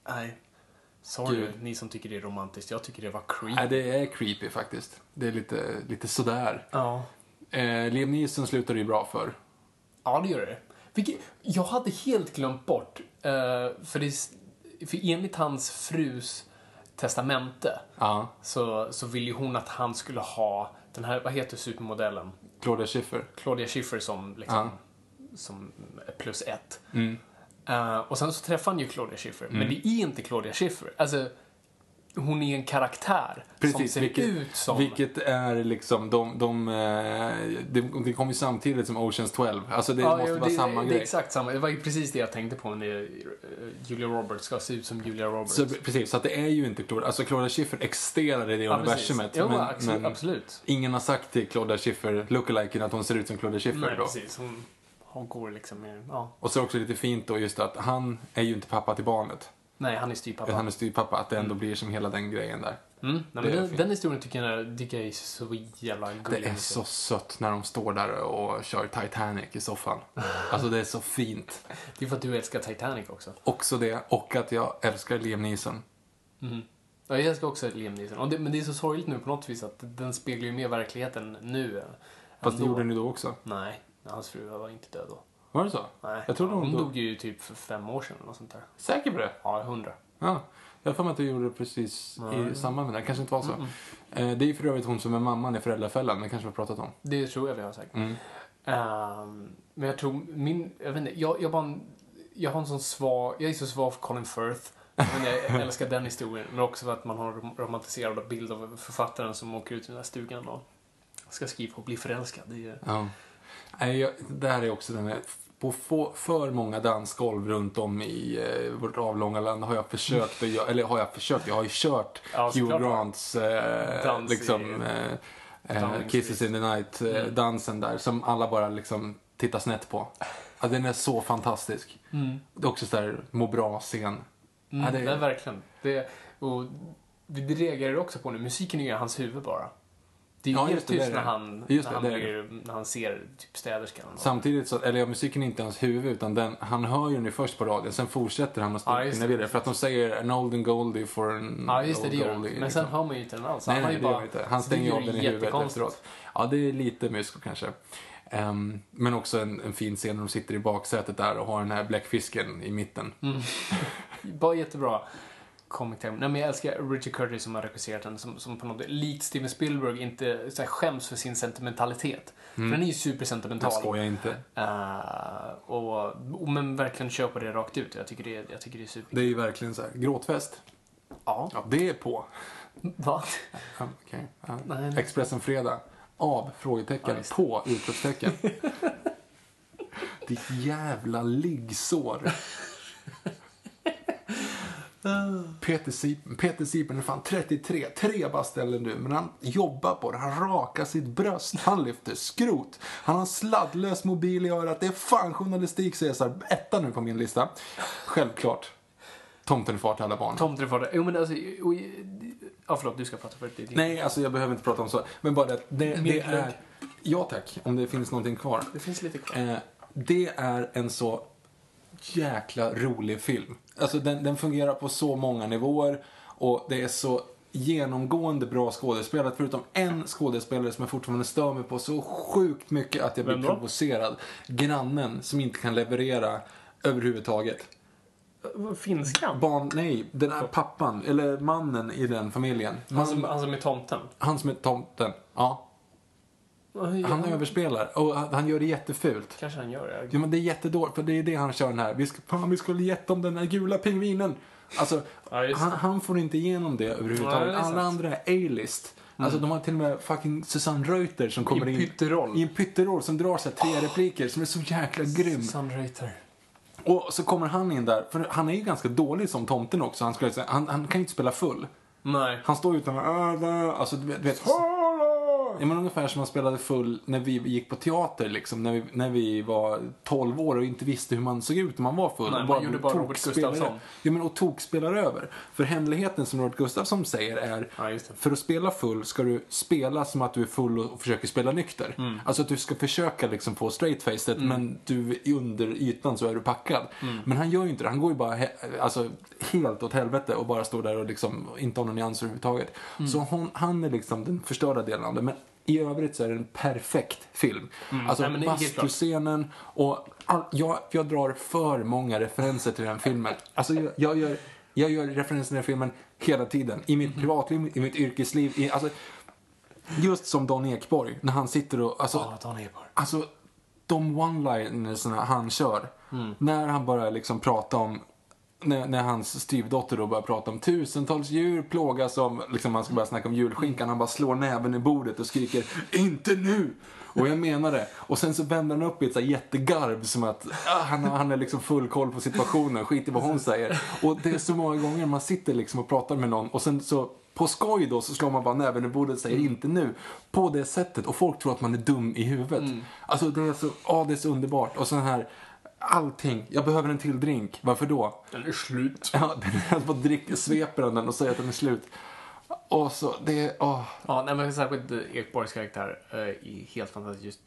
Nej. Sorry, Gud. ni som tycker det är romantiskt. Jag tycker det var creepy. Nej, det är creepy faktiskt. Det är lite, lite sådär. Ja. Eh, Liam Neeson slutade ju bra för. Ja, det gör det. Vilket, jag hade helt glömt bort. eh, för, det, för enligt hans frus testamente Ja. så, så vill ju hon att han skulle ha den här, vad heter supermodellen? Claudia Schiffer. Claudia Schiffer som liksom, som plus ett. Mm. Eh, och sen så träffar han ju Claudia Schiffer. Men det är inte Claudia Schiffer. Alltså, hon är en karaktär som Precis, ser vilket, ut som... vilket är liksom, de, de, eh, det, det kom ju samtidigt som Oceans 12. Alltså det Ja, måste jo, vara det, samma det grej. är exakt samma. Det var ju precis det jag tänkte på när eh, Julia Roberts ska se ut som Julia Roberts. Så, precis, så att det är ju inte Claudia, alltså Claudia Schiffer existerar i det ja, universumet. Jo, men, absolut, men absolut. ingen har sagt till Claudia Schiffer, lookaliken, att hon ser ut som Claudia Schiffer Nej, då. precis. Hon, hon går liksom mer... Ja. Och så också lite fint då just att han är ju inte pappa till barnet. Nej, han är styvpappa. Han är styvpappa, att det ändå blir som hela den grejen där. Mm. Nej, men den, den historien tycker jag, tycker jag är så jävla gullig. Det är så sött när de står där och kör Titanic i soffan. <laughs> Alltså det är så fint. Det är för att du älskar Titanic också. Också det, och att jag älskar Liam Neeson. Ja, jag älskar också Liam Neeson. Det, men det är så sorgligt nu på något vis att den speglar ju mer verkligheten nu. Fast det gjorde ni då också. Nej, hans fru var inte död då. Var det så? Nej, Jag trodde hon hon dog. dog ju typ för fem år sedan eller något sånt där. Säker på det? Ja, hundra. Ja. Jag har för mig att du gjorde det precis i samband med det. kanske inte var så. Eh, det är ju för övrigt hon som är mamman i Föräldrafällan, men kanske vi har pratat om. Det tror jag vi har sagt. Mm. Ehm, men jag tror min, jag vet inte, jag, jag bara, jag har en sån svag, jag är så svag för Colin Firth. Men jag älskar den historien. Men också för att man har en rom- romantiserad bild av författaren som åker ut i den där stugan och ska skriva och bli förälskad. Det är, Ja. Det här är också den här, på få, för många dansgolv runt om i eh, vårt avlånga land har jag försökt, att eller har jag försökt, jag har ju kört Ja, Hugh. Grants eh, liksom, eh, eh, Kisses in the Night eh, Mm. dansen där som alla bara liksom tittar snett på. Ja, den är så fantastisk. Det är också så där må bra-scen. Mm, Ja, det- Nej, verkligen. Det, och det reagerar också på nu. Musiken är ju hans huvud bara. Det är ju Ja, just det. när han, Just när, han det blir, när han ser typ städerskan. Samtidigt så, eller ja, musiken är inte hans huvud utan den, han hör ju den först på radion, sen fortsätter han att Ja, just spela det. vidare. För att de säger an old and goldie for an Ja, just det, old det gör han. goldie. Men sen liksom. hör man ju inte den alls. Nej, har nej, det han inte. Han stänger ju av den i det huvudet efteråt. Ja, det är lite mysko kanske. Ehm, men också en, en fin scen när de sitter i baksätet där och har den här bläckfisken i mitten. Mm. <laughs> Bara jättebra comic time. Nej, men jag älskar Richard Curtis som har regisserat den, som, som på något likt Steven Spielberg inte så här, skäms för sin sentimentalitet. För den är ju supersentimental. Jag skojar inte. Eh, och, och, men verkligen på det rakt ut. Jag tycker det, jag tycker det är super. Det är ju verkligen så här, gråtfest. Ja. Ja, det är på. <laughs> Va? Ja, okej. Ja. Nej, nej. Expressen Fredag. Av? Frågetecken. På? Utropstecken. <laughs> Ditt jävla liggsår. Peter Sipen, Peter Sipen är fan 33, tre bast du, men han jobbar på det. Han rakar sitt bröst, han lyfter skrot. Han har en sladdlös mobil i örat. Det är fan journalistik, här. Etta nu på min lista. Självklart. Tomten är far till alla barn. Tomten får det. Jo men alltså, ja förlåt du ska prata för det. Nej, alltså jag behöver inte prata om så. Men bara det, det, det är... Ja tack, om det finns någonting kvar. Det finns lite kvar. Eh, det är en så jäkla rolig film. Alltså den, den fungerar på så många nivåer och det är så genomgående bra skådespelat förutom en skådespelare som jag fortfarande stör mig på så sjukt mycket att jag blir provocerad. Grannen som inte kan leverera överhuvudtaget. Finskan? Barn, nej, den här pappan, eller mannen i den familjen. Han som, han som är tomten? Han som är tomten, ja. Han överspelar och han han gör det jättefult. Kanske han gör det. Ja men det är jättedåligt, för det är det han kör den här. Vi, ska, fan, vi skulle gett dem den här gula pingvinen. Alltså, Ja, han, han får inte igenom det Ja, överhuvudtaget. det är sant. Alla andra är A-list. Alltså de har till och med fucking Susanne Reuter som kommer in. pytteroll. I en pytteroll som drar så här tre repliker som är så jäkla grym. Sunreuter. Och så kommer han in där, för han är ju ganska dålig som tomten också. Han, skulle han, han kan ju inte spela full. Nej. Han står utan alltså du vet, du vet Ja, men ungefär som han spelade full när vi gick på teater, liksom, när, vi, när vi var 12 år och inte visste hur man såg ut när man var full. Nej, och man gjorde bara Robert Gustafsson. Ja, men och tokspelar över. För hemligheten som Robert Gustafsson säger är, Ja, för att spela full ska du spela som att du är full och försöker spela nykter. Mm. Alltså att du ska försöka liksom få straight-facet, men du under ytan så är du packad. Mm. Men han gör ju inte det. Han går ju bara he- alltså, helt åt helvete och bara står där och liksom inte har några nyanser överhuvudtaget. Mm. Så hon, han är liksom den förstörda delen av det. Men i övrigt så är det en perfekt film. Alltså Nej, bastuscenen och all, jag, jag drar för många referenser till den filmen. Alltså jag, jag, gör, jag gör referenser till den filmen hela tiden. I mitt privatliv, i mitt yrkesliv. I, alltså, just som Don Ekborg, när han sitter och... Alltså, Ja, Dan Eborg. Alltså, de one-linersna han kör. Mm. När han börjar liksom prata om när, när hans styvdotter då börjar prata om tusentals djur plågas av, liksom han ska börja snacka om julskinkan, han bara slår näven i bordet och skriker INTE NU! Och jag menar det. Och sen så vänder han upp i ett så här jättegarv som att ah, han, han är liksom full koll på situationen, skit i vad hon säger. Och det är så många gånger man sitter liksom och pratar med någon och sen så på skoj då så slår man bara näven i bordet och säger inte nu. På det sättet. Och folk tror att man är dum i huvudet. Alltså det är så, ja det är så underbart. Och så här, allting. Jag behöver en till drink. Varför då? Den är slut. Ja, <laughs> den bara dricker, sveper den och säger att den är slut. Och så, det är, åh. Ja, nej, men särskilt eh, Ekborgs karaktär eh, är helt fantastisk. Just,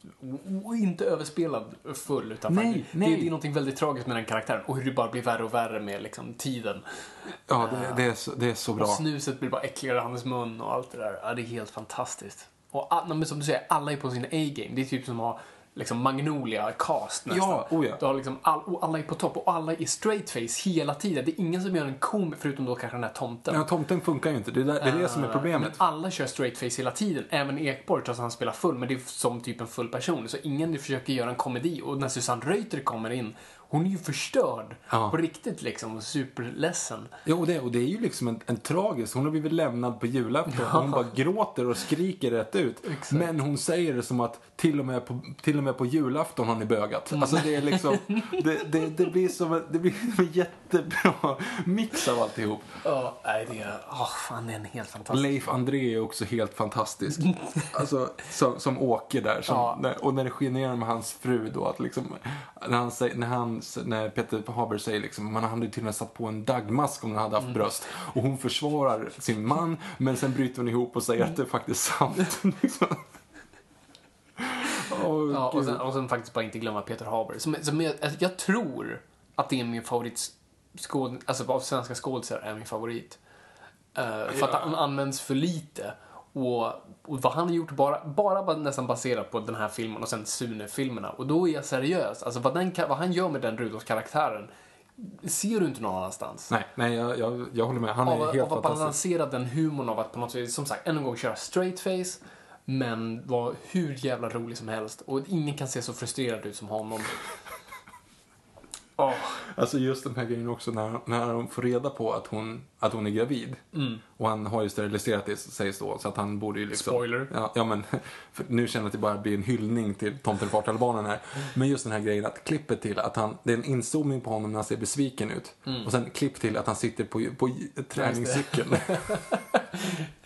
och, inte överspelad full. Utan Nej, nej. Det, det är någonting väldigt tragiskt med den karaktären. Och hur det bara blir värre och värre med liksom, tiden. Ja, det, det, är så, det är så bra. Och snuset blir bara äckligare i hans mun och allt det där. Ja, det är helt fantastiskt. Och men som du säger, alla är på sin A-game. Det är typ som att ha liksom Magnolia cast nästan. Ja, oh ja. Du har liksom all, och alla är på topp och alla är straight face hela tiden. Det är ingen som gör en kom förutom då kanske den här tomten. Ja, tomten funkar ju inte. Det är, det, är det som är problemet. Men alla kör straight face hela tiden. Även Ekborg trots att han spelar full. Men det är som typ en full person. Så ingen försöker göra en komedi. Och när Susanne Reuter kommer in, hon är ju förstörd. Ja. På riktigt liksom. Och superledsen. Ja, och det, och det är ju liksom en, en tragisk. Hon har blivit lämnad på julafton. och Hon bara gråter och skriker rätt ut. Exakt. Men hon säger det som att till och med på, till och med på julafton har ni bögat. Alltså det är liksom, det, det, det blir som en, det blir en jättebra mix av alltihop. Ja, nej det är... Åh, fan, det är en helt fantastisk. Leif André är också helt fantastisk. Alltså, som, som åker där. Som, Ja. när, och när det ner med hans fru då. Att liksom, när, han säger, när, han, när Peter Haber säger liksom, man hade till och med satt på en dagmask om den hade haft bröst. Och hon försvarar sin man, men sen bryter hon ihop och säger att det är faktiskt sant. <laughs> liksom. Åh, Ja, och sen, och sen faktiskt bara inte glömma Peter Haber. Som, som jag, alltså, jag tror att det är min favorit skåd, alltså av svenska skådisar är min favorit. Eh, för att han används för lite. Och, och vad han har gjort bara, bara nästan baserat på den här filmen och sen Sune-filmerna. Och då är jag seriös. Alltså vad, den, vad han gör med den Rudolf-karaktären ser du inte någon annanstans. Nej, nej jag, jag, jag håller med. Han är Av, helt av att fantastisk. balansera den humorn av att på något sätt, som sagt, än en gång köra straight face. Men vara hur jävla rolig som helst. Och ingen kan se så frustrerad ut som honom. Åh, Alltså just den här grejen också när, när de får reda på att hon, att hon är gravid. Och han har ju steriliserat det sägs då, så att han borde ju liksom... Spoiler. Ja, ja men <laughs> nu känner jag att det bara blir en hyllning till Tomten far barnen här. Men just den här grejen att klippet till att han, det är en inzoomning på honom när han ser besviken ut. Och sen klipp till att han sitter på, på träningscykeln. <laughs>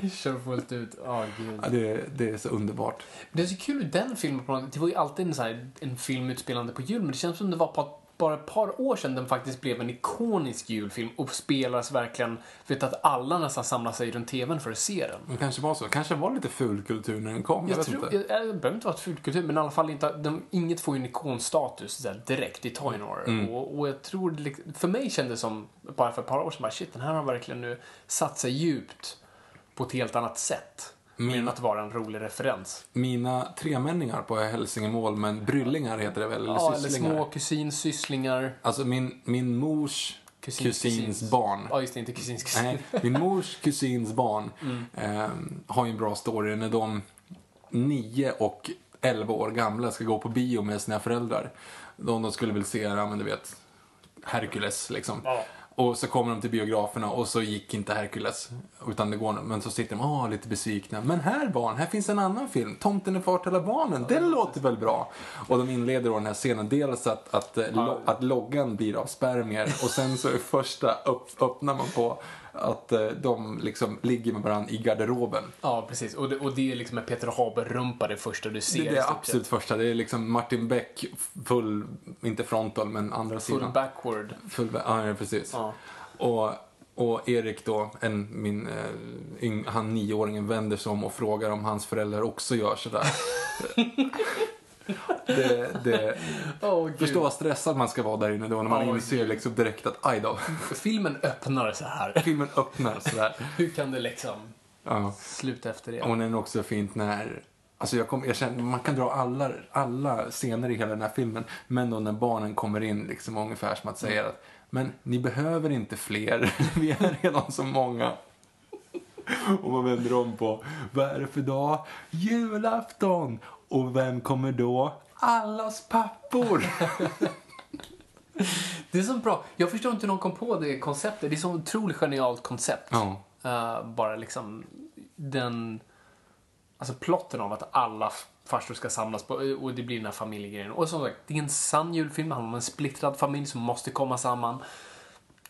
<laughs> kör fullt ut. Åh, gud. ja, det, det är så underbart. Det är så kul i den filmen. på något- Det var ju alltid en, så här, en film utspelande på jul, men det känns som det var på bara ett par år sedan den faktiskt blev en ikonisk julfilm och spelas verkligen, vet att alla nästan samlar sig runt tvn för att se den. Det kanske var så. Kanske var lite fulkultur när den kom. Jag, Jag tror, inte. jag, jag behöver inte vara ett fulkultur, men i alla fall inte, de, inget får ju en ikonstatus där, direkt. Det tar ju några Mm. och, och jag tror, det för mig kändes det som, bara för ett par år sedan, bara, shit, den här har verkligen nu satt sig djupt på ett helt annat sätt. Mer än att vara en rolig referens. Mina tremänningar på Hälsingemål, men bryllingar heter det väl? Eller Ja, eller sysslingar. små kusin, sysslingar. Alltså min, min mors Kusins, kusins, kusins. barn. Ja, just det, inte kusins kusin. Nej, min mors kusins barn <laughs> Mm. eh, har ju en bra story när de 9 och 11 år gamla ska gå på bio med sina föräldrar. De, de skulle väl se, ja men du vet, Hercules liksom. Ja. Och så kommer de till biograferna och så gick inte Hercules. Utan det går, men så sitter de åh, lite besvikna. Men här barn, här finns en annan film. Tomten är far till alla barnen. Den låter väl bra? Och de inleder då den här scenen. Dels att, att, eh, lo, att loggan blir av spermier. Och sen så är första upp, öppnar man på att eh, de liksom ligger med varandra i garderoben. Ja, precis. Och det, och det är liksom en Peter Haber-rumpa det första du ser. Det är det absolut första. Det är liksom Martin Beck, full, inte frontal, men andra. Full sidan. backward. Full, ja, ja, precis. Ja. Och, och Erik då, en, min, eh, han nioåringen vänder sig om och frågar om hans föräldrar också gör sådär. <laughs> det, det, gud. förstå vad stressad man ska vara där inne då när man Åh, inser liksom direkt att aj då, Filmen öppnar så här. filmen öppnar sådär. Hur kan det liksom Ja. sluta efter det? Och den är också fint när Alltså jag, kom, jag känner, man kan dra alla, alla scener i hela den här filmen, men då när barnen kommer in liksom ungefär som att säga att men ni behöver inte fler, <laughs> vi är redan så många. Och man vänder om på, vad är det för dag? Julafton! Och vem kommer då? Allas pappor! <laughs> Det är så bra. Jag förstår inte hur de kom på det konceptet. Det är så otroligt genialt koncept. Ja. Eh, bara liksom den... Alltså plotten av att alla farsor ska samlas på, och det blir den här familjegrejen. Och som sagt, det är en sann julfilm. Det handlar om en splittrad familj som måste komma samman.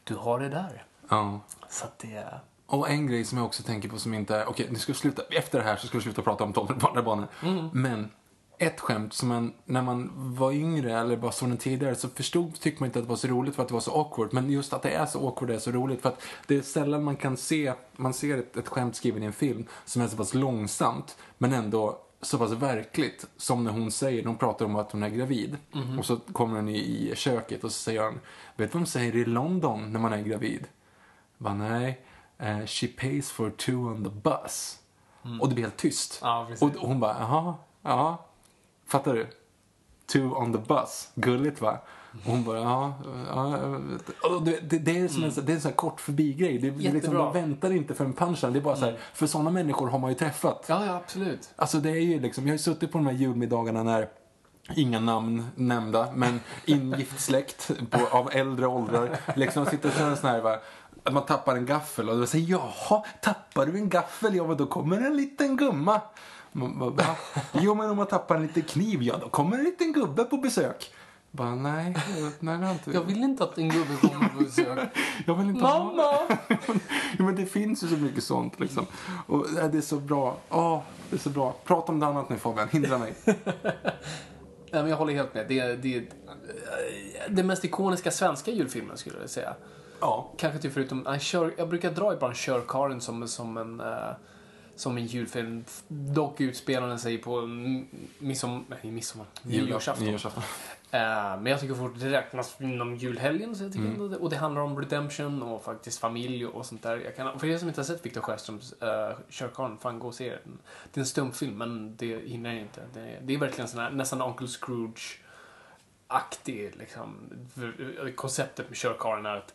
Du har det där. ja. Så att det är... Och en grej som jag också tänker på som inte är... Okej, nu ska vi sluta, efter det här så ska vi sluta prata om tunnelbanebanor. Men ett skämt som man, när man var yngre eller bara såg den tidigare så förstod, tyckte man inte att det var så roligt för att det var så awkward. Men just att det är så awkward är så roligt för att det är sällan man kan se, man ser ett, ett skämt skrivet i en film som är så pass långsamt men ändå så pass verkligt som när hon säger, hon pratar om att hon är gravid. Och så kommer hon i, i köket och så säger han, vet du vad de säger i London när man är gravid? Bara, nej, eh, she pays for two on the bus. Och det blir helt tyst. Ja, och, och hon bara, jaha, ja, fattar du? Two on the bus, gulligt va? Och hon bara, ja, ja jag vet." och det, det, det är som en, så- det är en sån här kort förbigrej. Det, liksom, Jättebra. man väntar inte för en punchline. Det är bara så här, för sådana människor har man ju träffat. Ja, ja, absolut. Alltså det är ju liksom, jag har ju suttit på de här julmiddagarna när Inga namn nämnda, men <laughs> ingift släkt på, av äldre åldrar. Liksom sitter och kör en sån här, va, att man tappar en gaffel och då säger jaha, tappar du en gaffel? Ja, men då kommer en liten gumma. Bara? Jo, men om man tappar en liten kniv, ja då kommer en liten gubbe på besök. Bara, nej, nej det inte... Jag vill inte att en gubbe kommer på besök. <laughs> Jag vill inte ha- Mamma! <laughs> ja, men det finns ju så mycket sånt liksom. Och ja, det är så bra. Åh, det är så bra. Prata om det annat nu Fabian, hindra mig. <laughs> Nej, men jag håller helt med. Det är, det är eh, den mest ikoniska svenska julfilmen skulle jag säga. Ja. Kanske till förutom, nej, kör, jag brukar dra ibland Körkaren som, som en eh, som en julfilm. Dock utspelar den sig på midsommar, nej midsommar, nyårsafton. Nyårsafton. Eh, men jag tycker fort det räknas inom julhelgen. Så jag tycker Mm. det, och det handlar om redemption och faktiskt familj och sånt där. Jag kan, för er som inte har sett Victor Sjöströms uh, Körkarlen, fan gå och se den. Det är en stumfilm men det hinner jag inte. Det, är- det är verkligen sån här, nästan Uncle Scrooge-aktig liksom. För- Konceptet med Körkarlen är att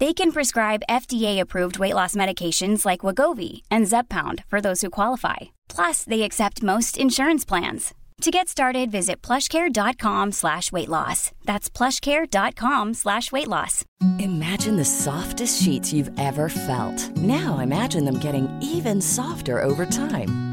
They can prescribe FDA-approved weight loss medications like Wagovi and Zepbound for those who qualify. Plus, they accept most insurance plans. To get started, visit plushcare.com slash weight loss. That's plushcare.com slash weight loss. Imagine the softest sheets you've ever felt. Now imagine them getting even softer over time.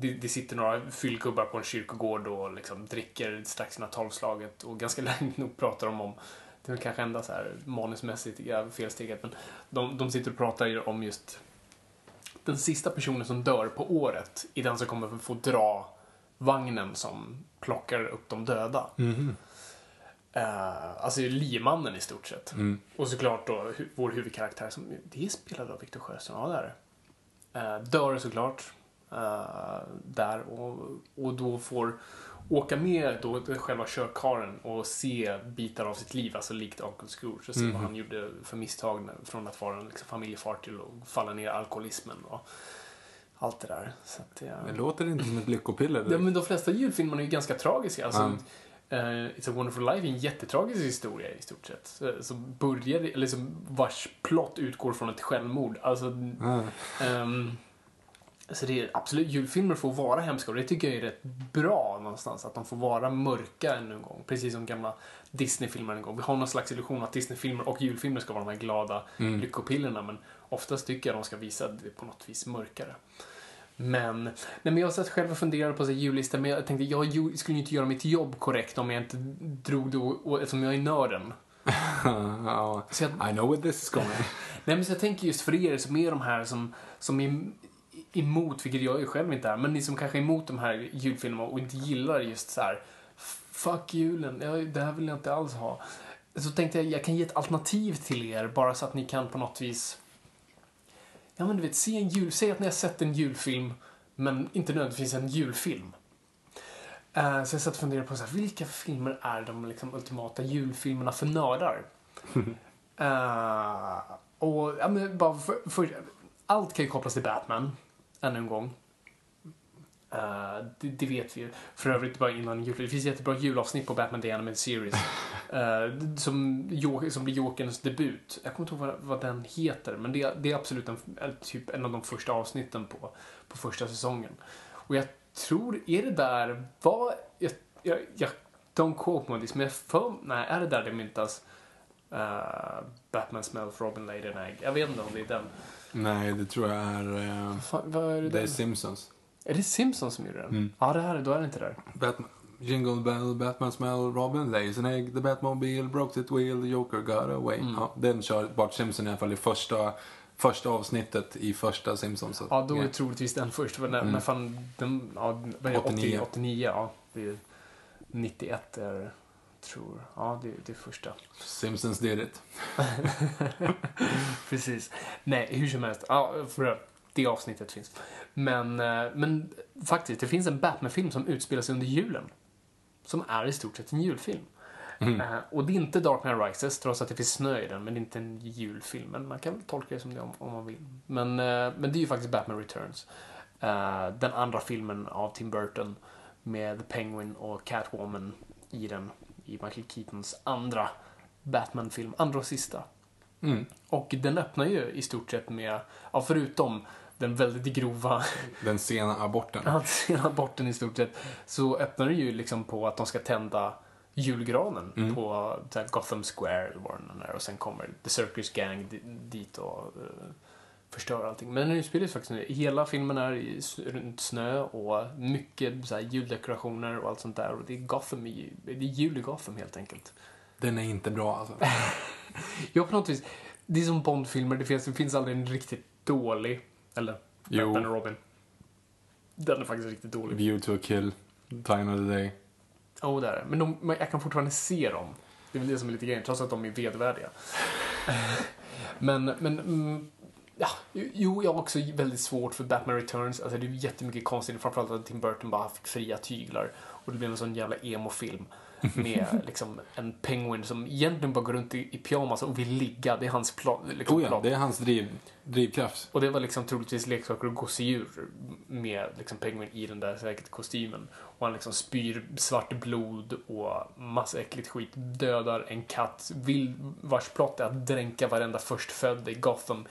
Det, det sitter några fyllgubbar på en kyrkogård och liksom dricker strax innan tolvslaget och ganska <laughs> länge nog pratar de om det är kanske enda så här manusmässigt felsteget men de, de sitter och pratar om just den sista personen som dör på året i den som kommer få dra vagnen som plockar upp de döda. Eh, alltså liemannen i stort sett. Och såklart då hu- vår huvudkaraktär som, det är spelad av Victor Sjöström, ja det är det. Eh, dör såklart eh, där och, och då får åka med då själva körkaren och se bitar av sitt liv, alltså likt Uncle Scrooge och se vad han gjorde för misstag från att vara en liksom, familjefar till att falla ner i alkoholismen och allt det där. Så att, ja. Det låter inte som ett lyckopiller. Ja, men de flesta julfilmerna är ju ganska tragiska. Alltså, Ja. eh, It's a wonderful life är en jättetragisk historia i stort sett. Så- Som börjar, eller som vars plott utgår från ett självmord. Alltså, Ja. ehm, Alltså det är absolut, julfilmer får vara hemska och det tycker jag är rätt bra någonstans. Att de får vara mörka ännu en gång. Precis som gamla Disney-filmer en gång. Vi har någon slags illusion att Disney-filmer och julfilmer ska vara de här glada lyckopillerna. Men oftast tycker jag de ska visa det på något vis mörkare. Men, nej men jag satt själv och funderade på jullista, men jag tänkte jag skulle ju inte göra mitt jobb korrekt om jag inte drog det, och, eftersom jag är nörden. <laughs> Så jag, I know where this is going. <laughs> Nej, men så jag tänker just för er som är de här som, som är emot, vilket jag ju själv inte är, men ni som kanske är emot de här julfilmerna och inte gillar just så här fuck julen, det här vill jag inte alls ha. Så tänkte jag, jag kan ge ett alternativ till er bara så att ni kan på något vis Ja men du vet, se en jul, säg att ni har sett en julfilm men inte nödvändigtvis en julfilm. Eh, så jag satt och funderade på så här, vilka filmer är de liksom, ultimata julfilmerna för nördar? <laughs> Eh, och ja, men bara för, för, allt kan ju kopplas till Batman, ännu en gång. Eh, det, det vet vi ju. För övrigt, bara innan jul. Det finns jättebra julavsnitt på Batman The Animated Series. <laughs> eh, som, som blir Jokerns debut. Jag kommer inte ihåg vad, vad den heter, men det, det är absolut en, typ en av de första avsnitten på, på första säsongen. Och jag tror, är det där, vad, jag, jag, jag don't quote me this, men jag för, nej, är det där det myntas? Uh, Batman smells Robin laid an egg. Jag vet inte om det är den. Nej, det tror jag är... eh, Fan, vad är det det är? Simpsons. Är det Simpsons som gjorde den? Mm. Ja, det här, då är det inte där. Batman. Jingle bell, Batman smell, Robin lays an egg, the Batmobile broke its wheel, the Joker got away. Mm. Ja, den kör Bart Simpson i alla fall i första, första avsnittet i första Simpsons. Ja, då är Ja. troligtvis den först. För när, Mm. när fan, den, ja, vad är det, 89. 89. 89, ja. Det är 91 är det, tror Ja, det, det första. Simpsons did it. <laughs> Precis. Nej, hur som helst. Ja, för det avsnittet finns. Men, eh, men faktiskt, det finns en Batman-film som utspelar sig under julen. Som är i stort sett en julfilm. Mm. Eh, och det är inte Dark Knight Rises, trots att det finns snö i den, men det är inte en julfilm. Men man kan väl tolka det som det om, om man vill. Men, eh, men det är ju faktiskt Batman Returns. Den andra filmen av Tim Burton med The Penguin och Catwoman i den. I Michael Keatons andra Batman-film, andra och sista. Mm. Och den öppnar ju i stort sett med, ja, förutom den väldigt grova <laughs> Den sena aborten. han ser aborten i stort sett, så öppnar det ju liksom på att de ska tända julgranen Mm. på Gotham Square eller vad den är och sen kommer The Circus Gang di- dit och uh, förstör allting. Men den utspelar sig faktiskt nu. Hela filmen är i, runt snö och mycket så här, juldekorationer och allt sånt där och det är Gotham i, det är jul i Gotham helt enkelt. Den är inte bra alltså. <laughs> Ja, på något vis. Det är som Bondfilmer, det finns, det finns aldrig en riktigt dålig, eller Jo. Batman och Robin. Den är faktiskt riktigt dålig. View to a kill, Time of the day. Oh, där. är det. Men, de, men jag kan fortfarande se dem. Det är väl det som är lite grejen, trots att de är vedervärdiga. <laughs> men, men, mm, ja, jo, jag har också väldigt svårt för Batman Returns. Alltså det är jättemycket konstigt, framförallt att Tim Burton bara fick fria tyglar. Och det blev en sån jävla emo-film. Med <laughs> liksom en penguin som egentligen bara går runt i, i pyjamas och vill ligga. Det är hans plan. Liksom, Oh ja, det är hans driv, drivkraft. Och det var liksom troligtvis leksaker och gosedjur med liksom penguin i den där säkert kostymen. Och han liksom spyr svart blod och massa äckligt skit. Dödar en katt. Vill, vars plott är att dränka varenda förstfödd i Gotham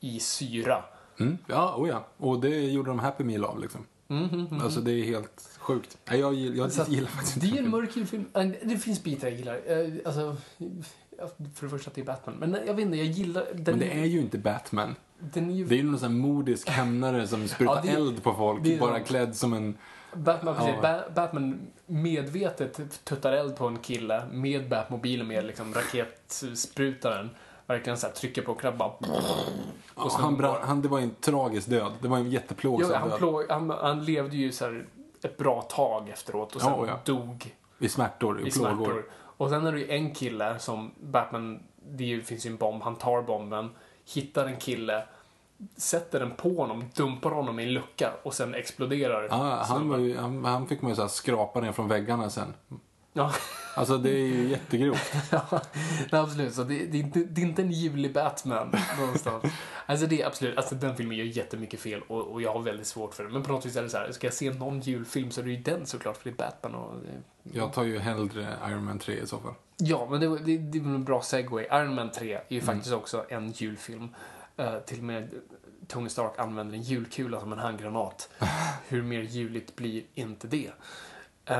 i syra. Mm. Ja, oh ja. Och det gjorde de Happy Meal av liksom. Alltså det är helt sjukt. Nej, Jag, jag att gillar faktiskt Det är inte en mörk julfilm. Äh, Det finns bitar jag gillar. Eh, Alltså, för det första att det är Batman. Men jag vet inte, jag gillar... Den, Men det är ju inte Batman. den är ju... Det är ju någon sån här modisk hämnare som sprutar Ja, det- eld på folk, är bara klädd som en... Batman, precis, Ja. ba Batman medvetet tuttar eld på en kille med Batmobilen med liksom raketsprutaren. Verkligen så här, trycker på. Ja, Och sen han brann, han, det var en tragisk död. Det var en jätteplågsam han, död. plå, han, han levde ju så här ett bra tag efteråt och sen Ja, ja. dog I smärtor, i, i plågor. smärtor. Och sen är det ju en kille som Batman, det ju- finns ju en bomb, han tar bomben, hittar en kille, sätter den på honom, dumpar honom i en lucka och sen exploderar Ja, han, snubben. var ju, han, han fick man ju så här skrapa ner från väggarna sen. Ja. Alltså det är ju jättegrovt. <laughs> Ja, absolut. Så det, det, är inte, det är inte en julig Batman någonstans. <laughs> Alltså det är absolut, alltså den filmen gör jättemycket fel och, och jag har väldigt svårt för det. Men på något vis är det så här, ska jag se någon julfilm så är det ju den såklart för det är Batman och... Det, Jag tar ju hellre Iron Man 3 i så fall. ja, men det, det, det är en bra segway. Iron Man 3 är ju faktiskt också en julfilm. Uh, till och med Tony Stark använder en julkula som en handgranat. <laughs> Hur mer juligt blir inte det? Uh,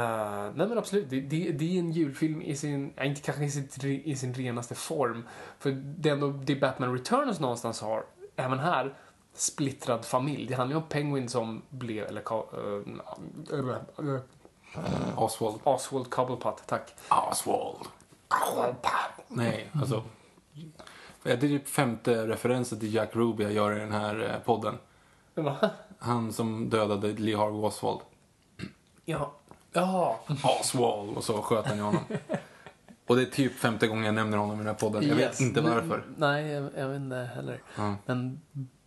nej men absolut, det, det, det, är en julfilm i sin, inte kanske i sin, i sin renaste form. För det är ändå det Batman Returns någonstans har, även här, splittrad familj. Det handlar ju om Penguin som blev, eller uh, uh, Oswald. Oswald Cobblepot, tack. Oswald. Nej, alltså. Det är typ femte referensen till Jack Ruby jag gör i den här eh, podden. Va? Han som dödade Lee Harvey Oswald. Ja. Jaha. Oswald och så sköt han i honom. <laughs> Och det är typ femte gången jag nämner honom i den här podden. Jag vet Yes. inte varför. Nej, jag, jag vet inte heller. Ja. Men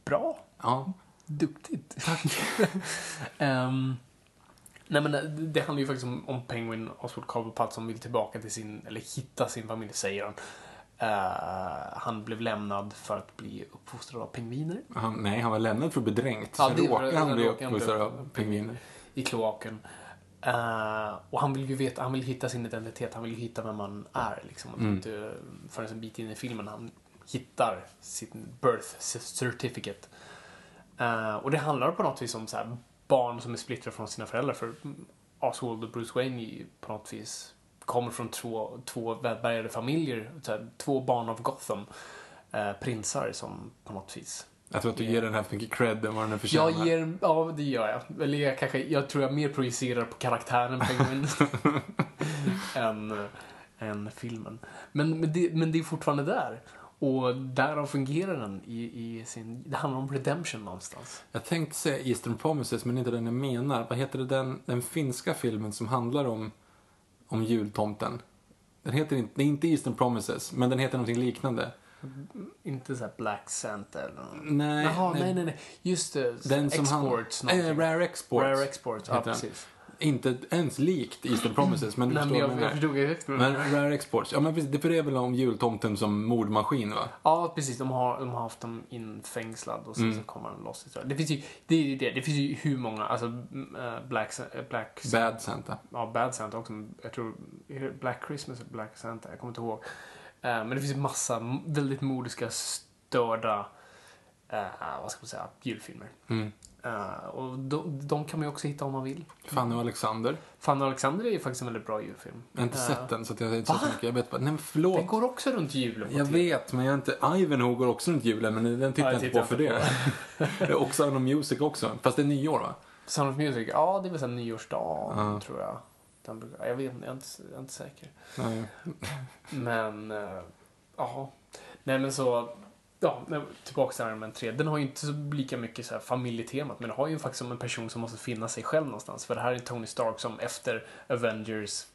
bra. Ja. Duktigt. Tack. <laughs> Ehm, nej men det- det handlar ju faktiskt om, om Penguin Oswald Cobblepot som vill tillbaka till sin, eller hitta sin familj säger han. Eh, han blev lämnad för att bli uppfostrad av pingviner Han, nej, han var lämnad för att bli dränkt. Ja, så råkade han bli uppfostrad av pingviner. i kloaken. Eh, och han vill ju veta, han vill hitta sin identitet, han vill ju hitta vem man är liksom. Och Mm. inte förrän en bit in i filmen han hittar sin birth certificate. Eh, och det handlar på något vis om så här, barn som är splittrade från sina föräldrar. För Oswald och Bruce Wayne på något vis kommer från två, två välbärgade familjer. Här, två barn av Gotham. Eh, prinsar som på något vis Jag tror att du ger den här för mycket cred än vad den förtjänar. jag ger, ja det gör jag. Eller jag kanske, jag tror jag mer projicerar på karaktären Penguin <laughs> än, än filmen. Men, men, det, men det är fortfarande där. Och därav fungerar den i, i sin, det handlar om redemption någonstans. Jag tänkte säga Eastern Promises, men inte den jag menar. Vad heter det, den, den finska filmen som handlar om, om jultomten? Den heter inte, det är inte Eastern Promises, men den heter någonting liknande. Inte så här Black Santa eller något. Nej, Jaha, nej, nej, nej. Just det. Den som Exports. han, någonting. eh, Rare Exports. Rare Exports, ja precis. Inte ens likt Eastern Promises, men du Nej, förstår jag, jag förstod menar. Men Rare Exports, ja men precis, det är väl om jultomten som mordmaskin va? Ja, precis. De har, de har haft dem infängslad och sen Mm. så kommer de loss. Det finns ju, det är det. Det finns ju hur många, alltså eh, Black, eh, Black Bad Santa. Ja, Bad Santa också. Jag tror, Black Christmas eller Black Santa? Jag kommer inte ihåg. Eh, men det finns massa väldigt modiska, störda, eh, vad ska man säga, julfilmer. Mm. Eh, och de, de kan man ju också hitta om man vill. Fanny och Alexander. Fanny och Alexander är ju faktiskt en väldigt bra julfilm. Jag har inte Eh, sett den, så jag har inte sett så mycket. Jag vet bara, nej men förlåt. Den går också runt julen. på Jag TV. vet, men jag är inte... Ivanhoe går också runt julen, men den tittar Ja, jag inte på för <laughs> det. och Sound of Music också. Fast det är nyår va? Sound of Music, ja det är väl sen nyårsdagen Ja. tror jag. Den brukar, jag vet jag är inte, jag är inte säker. Nej. <laughs> Men, eh, ja. Nej men så, ja, tillbaka till Iron Man 3. Den har ju inte så lika mycket så här familjetemat, men den har ju faktiskt som en person som måste finna sig själv någonstans. För det här är Tony Stark som efter Avengers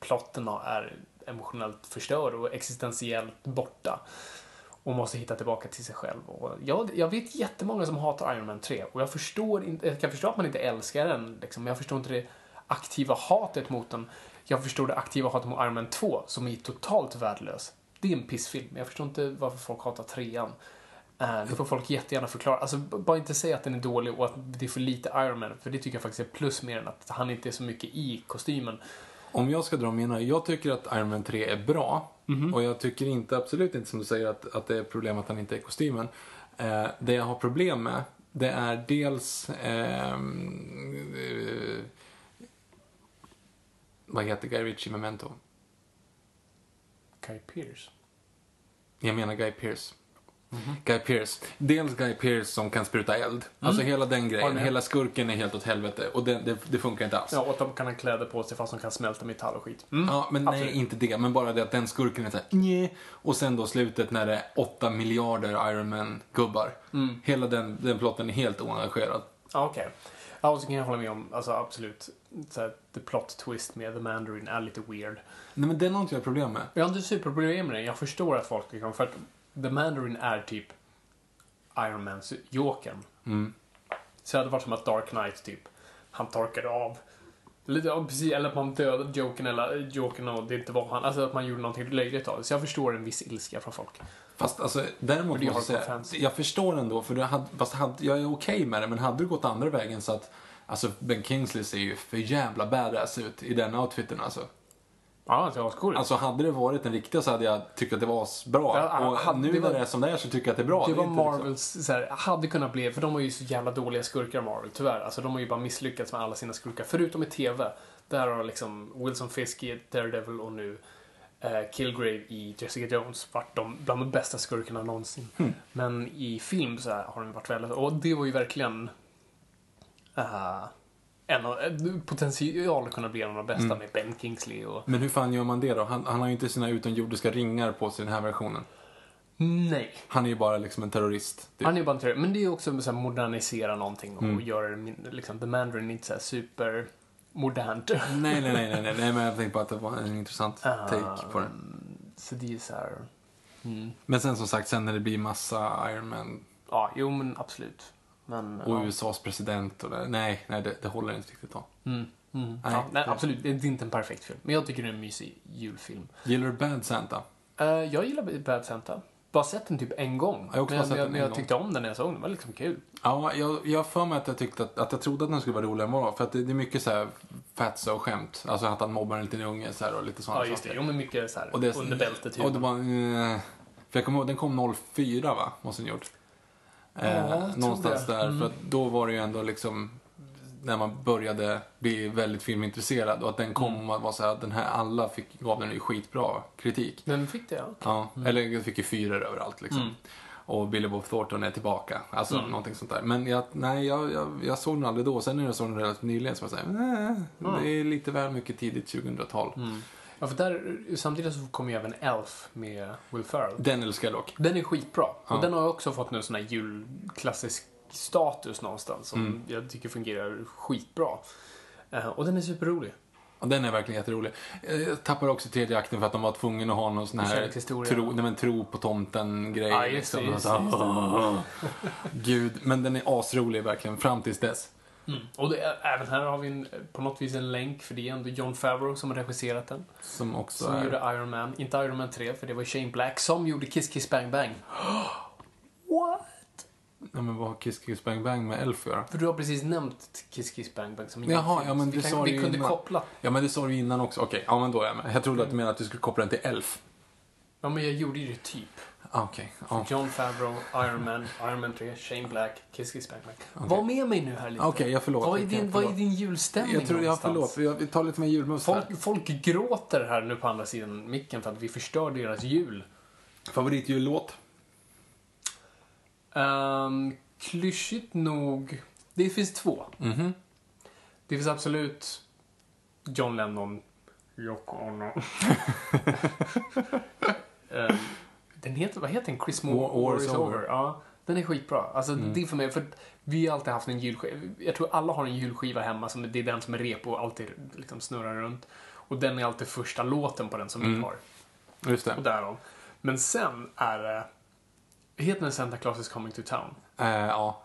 plotten är emotionellt förstörd och existentiellt borta. Och måste hitta tillbaka till sig själv. Och jag, jag vet jättemånga som hatar Iron Man 3 och jag förstår inte, jag kan förstå att man inte älskar den, liksom, men jag förstår inte det aktiva hatet mot den. Jag förstår det aktiva hatet mot Iron Man 2 som är totalt värdelös. Det är en pissfilm. Jag förstår inte varför folk hatar trean. Eh, Det får folk jättegärna förklara. Alltså, bara inte säga att den är dålig och att det är för lite Iron Man, för det tycker jag faktiskt är plus mer än att han inte är så mycket i kostymen. Om jag ska dra mina, jag tycker att Iron Man 3 är bra. Mhm. Och jag tycker inte, absolut inte som du säger, att, att det är problem att han inte är i kostymen. Eh, det jag har problem med, det är dels... ehm, eh, vad heter Guy Ritchie Memento? Guy Pearce. Jag menar Guy Pearce. Mhm. Guy Pearce. Dels Guy Pearce som kan spruta eld. Alltså hela den grejen. med. Hela skurken är helt åt helvete. Och det, det, det funkar inte alls. Ja, och att de kan ha kläder på sig fast de kan smälta metall och skit. Mm. Ja, men Absolut. nej, inte det. Men bara det att den skurken är såhär, nej. Och sen då slutet när det är 8 miljarder Iron Man-gubbar. Mm. Hela den, den plotten är helt oengagerad. Ja, okej. Ja, och så kan jag hålla med om, alltså absolut, så här, the plot twist med The Mandarin är lite weird. Nej, men den har inte jag problem med. Jag har inte superproblem med det. Jag förstår att folk liksom, för att The Mandarin är typ Iron Mans Jokern. Mm. Så det hade varit som att Dark Knight typ, han torkade av. Ja, precis, eller att man dödade Jokern eller Jokern och det inte var han. Alltså att man gjorde någonting löjligt av det. Så jag förstår en viss ilska från folk. Fast alltså, däremot det måste jag säga, fans. jag förstår ändå, för det hade, fast hade, jag är okej med det, men hade det gått andra vägen så att, alltså Ben Kingsley ser ju för jävla badass ut i den outfiten alltså. Ja, det var ascoolt. Alltså hade det varit den riktiga så hade jag tyckt att det var bra. Ja, och hade- nu det var- när det är som det är så tycker jag att det är bra. det är var liksom- Marvels, så här, hade kunnat bli, för de har ju så jävla dåliga skurkar Marvel, tyvärr. Alltså de har ju bara misslyckats med alla sina skurkar, förutom i TV. Där har liksom Wilson Fisk i Daredevil och nu Kilgrave i Jessica Jones varit de, bland de bästa skurkarna någonsin. Hmm. Men i film så har de varit väldigt, och det var ju verkligen eh, en av, eh, potential att kunna bli en av de bästa Mm. med Ben Kingsley och... Men hur fan gör man det då? Han, han har ju inte sina utomjordiska ringar på sig i den här versionen. Nej. Han är ju bara liksom en terrorist. Typ. Han är ju bara en teori. Men det är ju också så här, modernisera någonting och Mm. göra det liksom, The Mandarin inte så super modernt. <laughs> Nej, nej, nej, nej, nej, men jag tänkte bara att det var en intressant take på det. Så det är så här... Mm. Men sen som sagt, sen när det blir massa Iron Man Ja, jo men absolut. Men, och ja. USAs president och det, nej, nej, det, det håller inte riktigt då. Mm. Mm. Nej, ja, nej, det- absolut. Det är inte en perfekt film. Men jag tycker det är en mysig julfilm. Gillar du Bad Santa? Eh, jag gillar Bad Santa. Bara sett den typ en gång. Jag också men sett jag, den en jag gång. tyckte om den när jag såg den. Det var liksom kul. Ja, jag, jag för mig att jag tyckte att, att jag trodde att den skulle vara roligare än vad den var. För att det, det är mycket så här fatsa och skämt. Alltså att han mobbar en liten unge så här, och lite sådana Ja, just det. saker. Jo, men mycket så här Och det, under bältet. Och det var, eh, för jag kommer ihåg, den kom 04 va? Måste den gjort. Eh, Ja, tror någonstans det. där. Mm. För att då var det ju ändå liksom när man började bli väldigt filmintresserad och att den kom Mm. och var så här, den här alla fick, gav den ju skitbra kritik. Den fick det, ja. Ja, eller jag fick ju fyror överallt liksom. Mm. Och Billy Bob Thornton är tillbaka. Alltså Mm. någonting sånt där. Men jag, nej, jag, jag, jag såg den aldrig då. Sen när jag såg den relativt nyligen så var jag såhär, nej, det är lite väl mycket tidigt 2000-tal. Mm. Ja, för där, samtidigt så kommer ju även Elf med Will Ferrell. Den älskar jag dock. Den är skitbra. Ja. Och den har ju också fått nu sån här julklassisk status någonstans som Mm. jag tycker fungerar skitbra. Eh, och den är superrolig. Och den är verkligen jätterolig. Jag tappade också tredje akten för att de var tvungna att ha någon sån här tro, nej, men tro på tomten-grej. Ja, liksom. just just. <laughs> Gud, men den är asrolig verkligen, fram tills dess. Mm. Och det även här har vi en, på något vis en länk, för det är ändå John Favreau som har regisserat den. Som också Som är... gjorde Iron Man. Inte Iron Man 3, för det var Shane Black som gjorde Kiss Kiss Bang Bang. <gasps> What? Ja, men vad har Kiss Kiss Bang Bang med Elf att göra? För du har precis nämnt Kiss Kiss Bang Bang som en Jaha, ja, men du sa det vi kunde innan. koppla. Ja, men det sa du innan också. Okej, ja men då är jag med. Jag trodde att du menade att du skulle koppla den till Elf. Ja, men jag gjorde ju det typ. Ah, Okej, ja. John Favreau, Iron Man, Iron Man 3, Shane Black, Kiss Kiss Bang Bang. Var med mig nu här lite. Okej, jag förlåt. Vad är, din, vad är din julstämning Jag tror, ja, någonstans? förlåt. Vi tar lite mer julmust här. Folk, folk gråter här nu på andra sidan micken för att vi förstör deras jul. Favoritjullåt? Um, klyschigt nog, det finns två. Mhm. Det finns absolut John Lennon, Yoko Ono. <laughs> Ehm, den heter, vad heter den? Chris Moore, War- War War is over. over. Ja, den är skitbra. Alltså, Mm. det är för mig, för vi har alltid haft en julskiva. Jag tror alla har en julskiva hemma, som det är den som är rep och alltid liksom snurrar runt. Och den är alltid första låten på den som vi Mm. har. Just det. Och därav. Men sen är det, heter den Santa Claus is coming to town? Eh, ja,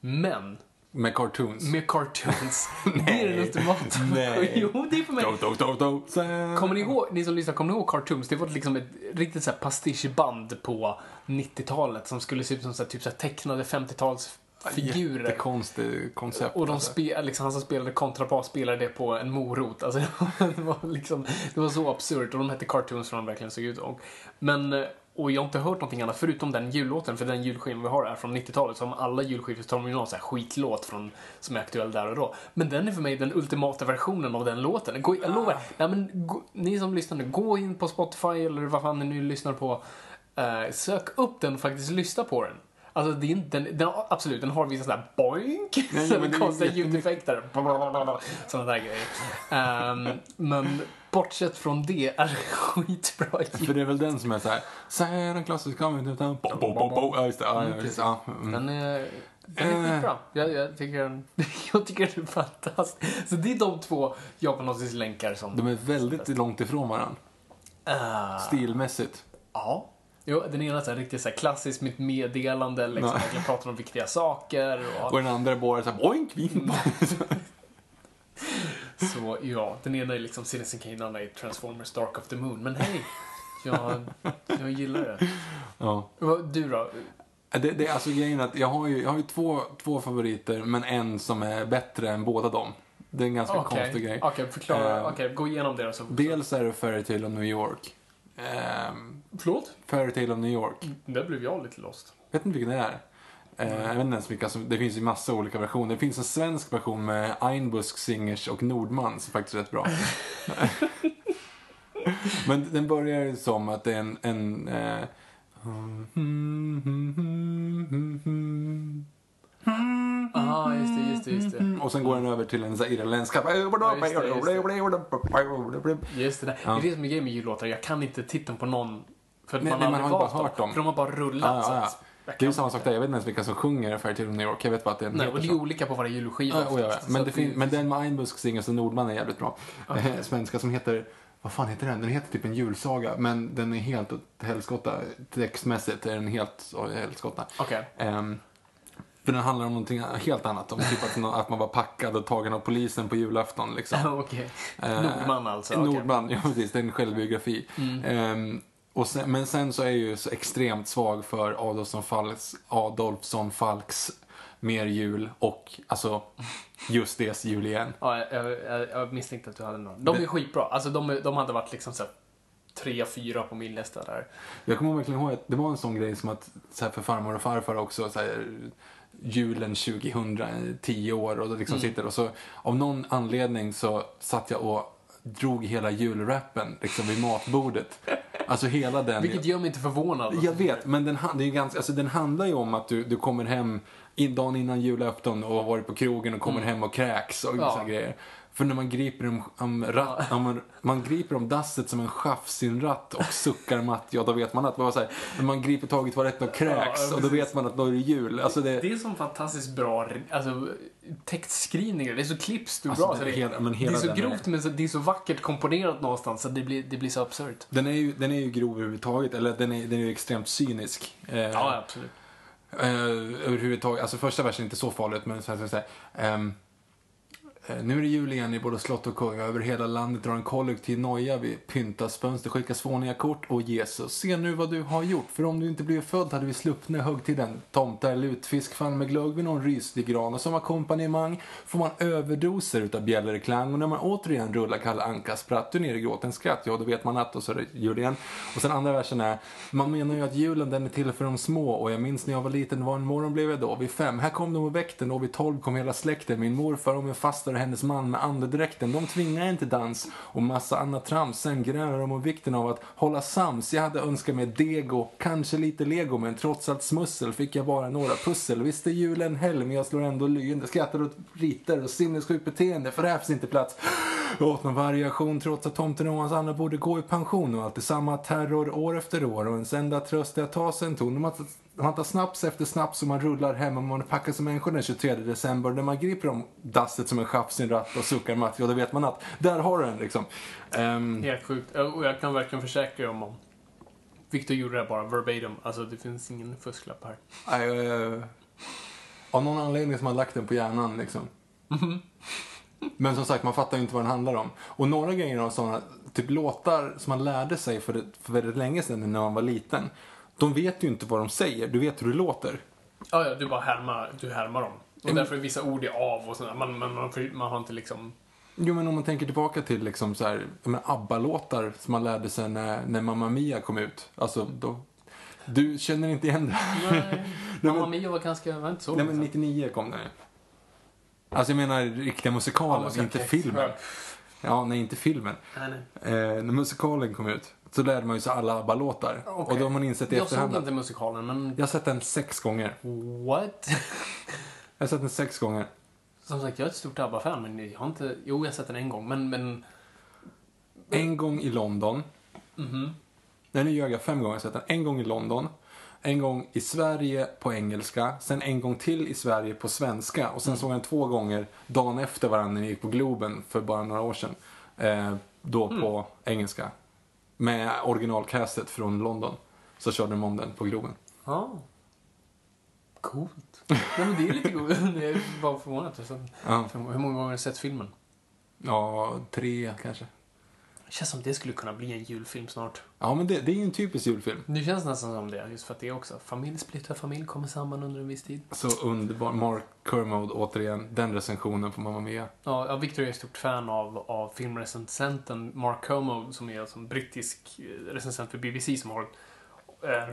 Men med cartoons. med cartoons. <laughs> det är den ultimata. Nej. <laughs> jo, det är för mig. Do, do, do, do. Sen- Kommer ni ihåg, ni som lyssnar, kommer ni ihåg cartoons? Det var liksom ett riktigt så här pastischband på 90-talet som skulle se ut som så här, typ så här tecknade 50-talsfigurer. Jättekonstigt koncept. Och de alltså. spel, liksom, han som spelade kontrabas spelade det på en morot. Alltså, <laughs> det, var liksom, det var så absurt och de hette cartoons för de verkligen såg ut som. Men, eh, och jag har inte hört någonting annat förutom den jullåten, för den julskivan vi har är från 90-talet. Som alla julskivor tar de ju någon så här skitlåt från, som är aktuell där och då. Men den är för mig den ultimata versionen av den låten. Gå, jag lovar, nej, men, gå, ni som lyssnar nu, gå in på Spotify eller vad fan ni nu lyssnar på. Eh, sök upp den och faktiskt lyssna på den. Alltså, det är inte, den, den, absolut, den har vissa sådana här boink, <laughs> Nej, konstiga ljudeffekter. Sådana där grejer. Ehm, men bortsett från det är det <laughs> skitbra För det är väl den som är så här. To town. Bo, bo, bo, bo. Ja, just det. Ja, ja, just. Ja, mm. Den är, den är Eh. skitbra. Jag, jag, tycker den, <laughs> jag tycker den är fantastisk. Så det är de två jag på något vis länkar som... De är väldigt långt ifrån varandra. Ah, Stilmässigt. ja. Jo, den ena är riktigt så här klassiskt med ett meddelande, liksom, Ja. verkligen pratar om viktiga saker. Och, Och den andra bara så här boink, vin. <laughs> Så ja, den ena är liksom Citizen Kane, den andra är Transformers Dark of the Moon. Men hej, jag, jag gillar det. Ja. Du då? Det, det alltså grejen att jag har ju, jag har ju två, två favoriter, men en som är bättre än båda dem. Det är en ganska Okej, konstig grej. Okej, förklara. Eh, Okej, gå igenom det då. Så. Dels är det Fairy Tale of New York. Um, Förlåt? Fairy Tale of New York. Där blev jag lite lost. vet inte vilken det är. Eh, jag vet inte ens vilka som, det finns ju massa olika versioner. Det finns en svensk version med Einbusk Singers och Nordman som faktiskt är rätt bra. <laughs> Men den börjar ju som att det är en... en eh, Ja, just det, just det, just det. och sen går den över till en så här irländska... Just det, där. Ja. det är det som är grejen med jullåtar. Jag kan inte titeln på någon. För Nej, man, nej, har man har bara hört dem. För de har bara rullat. Så ja, ja. Det är ju samma sak där. Jag vet inte ens vilka som sjunger Fairy Tale of New York. Jag vet bara att det är en Nej, och det är olika på varje julskiva. Ja, ja. Men, det fin- men den med Einbusk Singers och Nordman är jävligt bra. Eh, Svenska som heter, vad fan heter den? Den heter typ en julsaga, men den är helt åt helskotta. Textmässigt är den helt åt helskotta. Okej. Ehm, för den handlar om någonting helt annat. Om typ att, man var packad och tagen av polisen på julafton. Liksom. <laughs> Okej. Eh, Nordman alltså. Mm. Nordman, ja precis. Det är en självbiografi. Ehm, och sen, men sen så är jag ju så extremt svag för Adolfsson Falks, Adolfsson Falks Mer jul och alltså just det jul igen. Ja, jag, jag, jag misstänkte att du hade någon. De är skitbra. Alltså de, de hade varit liksom så här tre, fyra på min lista där. Jag kommer verkligen ihåg att det var en sån grej som att så här för farmor och farfar också så här, julen 2000, 10 år och liksom Mm. sitter och så av någon anledning så satt jag och drog hela julrappen liksom vid matbordet. <laughs> Alltså hela den. Vilket gör mig inte förvånad. Jag vet, men den, det är ganska, alltså, den handlar ju om att du, du kommer hem in, dagen innan julafton och har varit på krogen och kommer hem och kräks och Mm. Ja. grejer. För när man griper om, om, ratt, om, man griper om dasset som en ratt och suckar matt, ja då vet man att var så här, man griper tag i toaletten och kräks Ja, och då vet man att då är det jul. Alltså det, Det är som fantastiskt bra alltså, textskrivningar. Det är så klipps du Alltså, bra. det Så är hela- det är så grovt men så, det är så vackert komponerat någonstans så det blir, det blir så absurt. den, är ju, den är ju grov överhuvudtaget, eller den är, den är ju extremt cynisk. Eh, Ja, absolut. Eh, överhuvudtaget, alltså första versen är inte så farligt, men så här, så här, så här eh, Eh, nu är det jul igen i både slott och kung. Över hela landet drar en kollektiv noja. Vi pyntas fönster, skickas fåniga kort. Och Jesus, se nu vad du har gjort. För om du inte blev född hade vi sluppna högtiden. Tomtar, lutfisk, fall med glögg vid någon ryslig gran. Och som ackompanjemang får man överdoser utav bjällerklang. Och när man återigen rullar Kalle Anka spratt du ner i gråten skratt. Ja, då vet man att. Och så är det jul igen. Och sen andra versen är, man menar ju att julen den är till för de små. Och jag minns när jag var liten, vad en morgon blev jag då? Vid fem. Här kom de och väckte och vid tolv kom hela släkten. Min morfar och min faster och hennes man med andedräkten. De tvingar inte dans och massa annat trams. Sen grälar de om vikten av att hålla sams. Jag hade önskat mig dego, kanske lite lego, men trots allt smussel fick jag bara några pussel. Visst är julen helg, men jag slår ändå leende. Skrattar åt riter och sinnessjukt beteende, för det här finns inte plats. Åt någon variation trots att tomten och hans andra borde gå i pension och alltid samma terror år efter år och ens enda tröst är att ta sig en ton. Man, tar snaps efter snaps och man rullar hem och man packar som människor den 23 december. När man griper om dasset som en chef sin ratt och suckar matt, ja då vet man att där har du den liksom. Ehm, Helt sjukt. Och jag kan verkligen försäkra er om Victor gjorde det här bara verbatim. Alltså det finns ingen fusklapp här. Nej, eh, av någon anledning som har lagt den på hjärnan liksom. <laughs> Men som sagt, man fattar ju inte vad den handlar om. Och några grejer av sådana, typ låtar som man lärde sig för, för väldigt länge sedan när man var liten. De vet ju inte vad de säger, du vet hur det låter. Ja, ja, du bara härmar, du härmar dem. Och men- därför är vissa ord är av och sådär. Man, man, man, man har inte liksom... Jo, men om man tänker tillbaka till liksom så här, ABBA-låtar som man lärde sig när, när Mamma Mia kom ut. Alltså, då, du känner inte igen det? <laughs> Nej. men- Mamma Mia var ganska, var inte så Nej, men sedan. 99 kom den. Alltså jag menar riktiga musikalen, Ja, inte filmen. Ja, nej, inte filmen. Nej, nej. Eh, när musikalen kom ut så lärde man ju sig alla ABBA-låtar. Okej. Och då har man insett i Jag efterhand såg att inte musikalen, men... jag har sett den sex gånger. What? <laughs> Jag har sett den sex gånger. Som sagt, jag är ett stort ABBA-fan, men jag har inte... Jo, jag har sett den en gång, men... men... En gång i London. Mhm. Nej, nu ljög jag. Fem gånger har jag sett den. En gång i London. En gång i Sverige på engelska. Sen en gång till i Sverige på svenska. Och sen Mm. såg jag den två gånger dagen efter varandra när jag gick på Globen för bara några år sedan. Eh, då Mm. på engelska. Med originalcastet från London. Så körde de om den på Globen. Ja. Coolt. Nej, men det är lite coolt. <laughs> Jag är bara förvånad. Alltså. Hur många gånger har du sett filmen? ja tre kanske. Det känns som det skulle kunna bli en julfilm snart. Ja, men det, det är ju en typisk julfilm. Det känns nästan som det, just för att det är också. Familj splittrar familj, kommer samman under en viss tid. Så underbar. Mark Kermode, återigen, den recensionen på Mamma Mia. Ja, Victor är ett stort fan av, av filmrecensenten Mark Kermode som är alltså en brittisk eh, recensent för BBC som har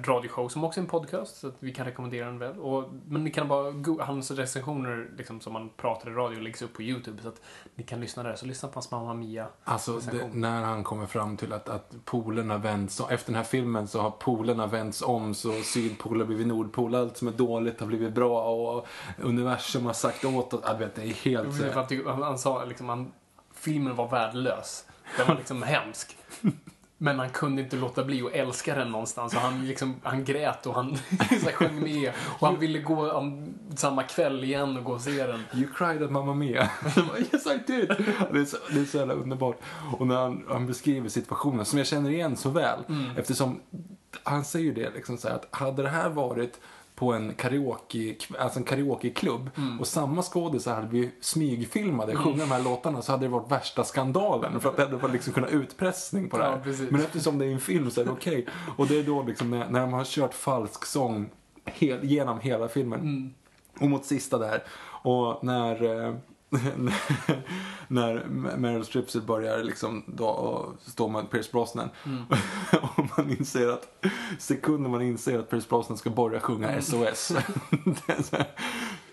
radioshow som också är en podcast, så att vi kan rekommendera den väl. Och, men ni kan bara, hans recensioner liksom, som man pratar i radio läggs upp på YouTube så att ni kan lyssna där. Så lyssna på hans Mamma Mia. Alltså, det, när han kommer fram till att, att polerna vänds. Efter den här filmen så har polerna vänts om så Sydpol har blivit Nordpol. Allt som är dåligt har blivit bra och universum har sagt åt oss. Jag vet, det är helt... Typ, han, han sa liksom, han, filmen var värdelös. Den var liksom hemsk. Men han kunde inte låta bli att älska den någonstans. Och han, liksom, han grät och han <laughs> så sjöng med. Och han ville gå um, samma kväll igen och gå och se den. You cried at Mamma Mia. <laughs> Yes I did. Det är, så, det är så jävla underbart. Och när han, han beskriver situationen, som jag känner igen så väl. Eftersom han säger ju det liksom så här, att hade det här varit på en karaoke, alltså en karaokeklubb och samma skådisar hade blivit smygfilmade, sjunga de här låtarna så hade det varit värsta skandalen för att det hade varit liksom kunnat utpressning på det Ja, här. precis. Men eftersom det är en film så är det <laughs> okej. Och det är då liksom när, när de har kört falsk sång hel, genom hela filmen. Och mot sista där. Och när, eh, när Meryl Streep börjar liksom då stå med Pierce Brosnan. <laughs> och man inser att, sekunden man inser att Pierce Brosnan ska börja sjunga SOS. <laughs> Här,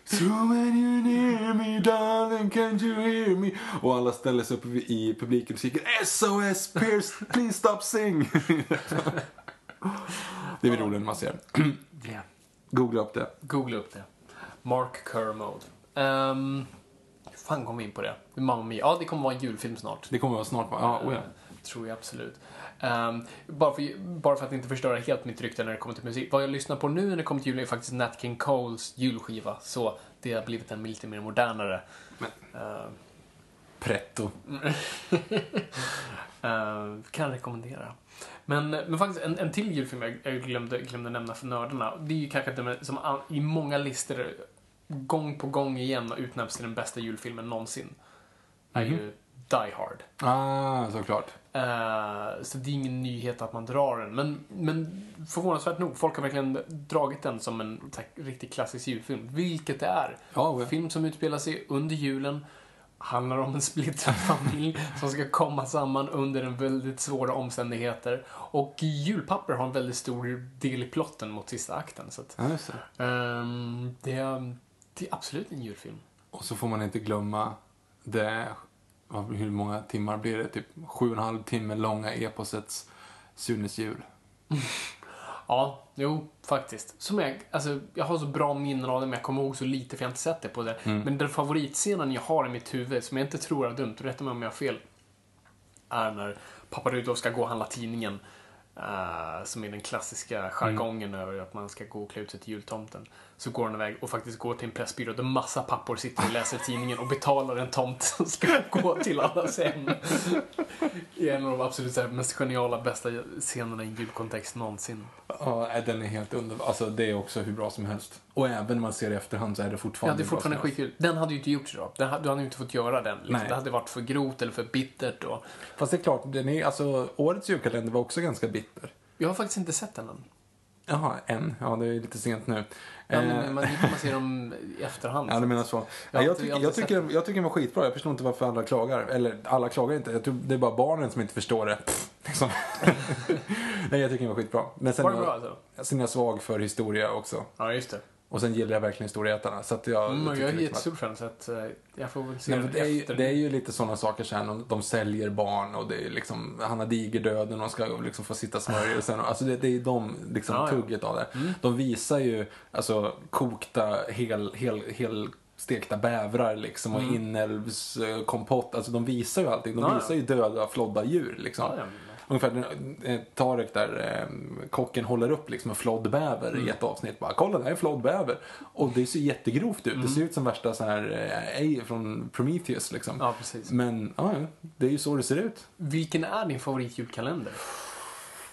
So when you're near me darling can't you hear me? Och alla ställer sig upp i publiken och skriker SOS Pierce please stop sing. <laughs> det är väl roligt när man ser. Yeah. Googla upp det. Googla upp det. Mark Kermode. Um, hur fan kom vi in på det? Mamma Mia. Ja, det kommer vara en julfilm snart. Det kommer vara snart. Ja, oh ja. Tror jag absolut. Ehm, bara, för, bara för att inte förstöra helt mitt rykte när det kommer till musik. Vad jag lyssnar på nu när det kommer till jul är faktiskt Nat King Coles julskiva. Så det har blivit en lite mer modernare. Men- Ehm, Pretto. <laughs> ehm, kan rekommendera. Men, men faktiskt en, en till julfilm jag, jag glömde, glömde nämna för nördarna. Det är ju kanske den som i många listor gång på gång igen har utnämnts till den bästa julfilmen någonsin. Är ju Die Hard. Ah, såklart. Eh, så det är ingen nyhet att man drar den. Men, men förvånansvärt nog, folk har verkligen dragit den som en riktigt klassisk julfilm. Vilket det är. Ja, ja. Film som utspelar sig under julen. Handlar om en splittrad <laughs> familj som ska komma samman under en väldigt svåra omständigheter. Och julpapper har en väldigt stor del i plotten mot sista akten. Så att, Ja, det. ehm, det, är, det är absolut en julfilm. Och så får man inte glömma det, hur många timmar blir det? Typ sju och en halv timme långa eposets Sunes jul. <laughs> Ja, jo, faktiskt. Som jag, alltså, jag har så bra minnen av det, men jag kommer ihåg så lite för jag har inte sett det på det. Men den favoritscenen jag har i mitt huvud, som jag inte tror är dumt, rätta mig om jag har fel, är när pappa Rudolf ska gå och handla tidningen. eh, som är den klassiska jargongen över att man ska gå och klä ut sig till jultomten. Så går han iväg och faktiskt går till en pressbyrå där massa pappor sitter och läser tidningen och betalar en tomt som ska gå till allas hem. Det är en av de absolut så här, mest geniala, bästa scenerna i en julkontext någonsin. Ja, den är helt underbar. Alltså det är också hur bra som helst. Och även när man ser i efterhand så är det Ja, fortfarande det är fortfarande skitkul. Den hade ju inte gjorts idag. Den du hade ju inte fått göra den. Liksom. Det hade varit för grovt eller för bittert. Och... Fast det är klart, den är, alltså, årets julkalender var också ganska bitter. Jag har faktiskt inte sett den än. Jaha, en. Ja, det är lite sent nu. Ja, Eh, men, man, man ser dem i efterhand. <laughs> Ja, du menar så. Jag Jag, tycker, jag tycker, jag tycker den var skitbra. Jag förstår inte varför alla klagar. Eller alla klagar inte. Jag tror det är bara barnen som inte förstår det. Liksom. <laughs> Nej, jag tycker den var skitbra. Men sen, Var det bra alltså? sen är jag svag för historia också. Ja, just det. Och sen gillar jag verkligen historieätarna. Så att jag, Mm, jag är liksom jättestor fan så att eh, jag får väl se Nej, det, är ju, det är ju lite sådana saker sen. De, de säljer barn och det är liksom, han har digerdöden och de ska liksom få sitta smörjelsen. Alltså det, det är ju de, liksom Ja, ja. tugget av det. De visar ju alltså kokta, hel, hel, hel stekta bävrar liksom och inälvskompott. Alltså de visar ju allting. De Ja, ja. visar ju döda, flodda djur liksom. Ja, ja. Ungefär eh, Tarek där, eh, kocken håller upp liksom en flodd bäver Mm. i ett avsnitt. Bara, kolla det här är en flodd bäver. Och det ser jättegrovt ut. Mm. Det ser ut som värsta så här eh, ej från Prometheus liksom. Ja, precis. Men ja, det är ju så det ser ut. Vilken är din favoritjulkalender?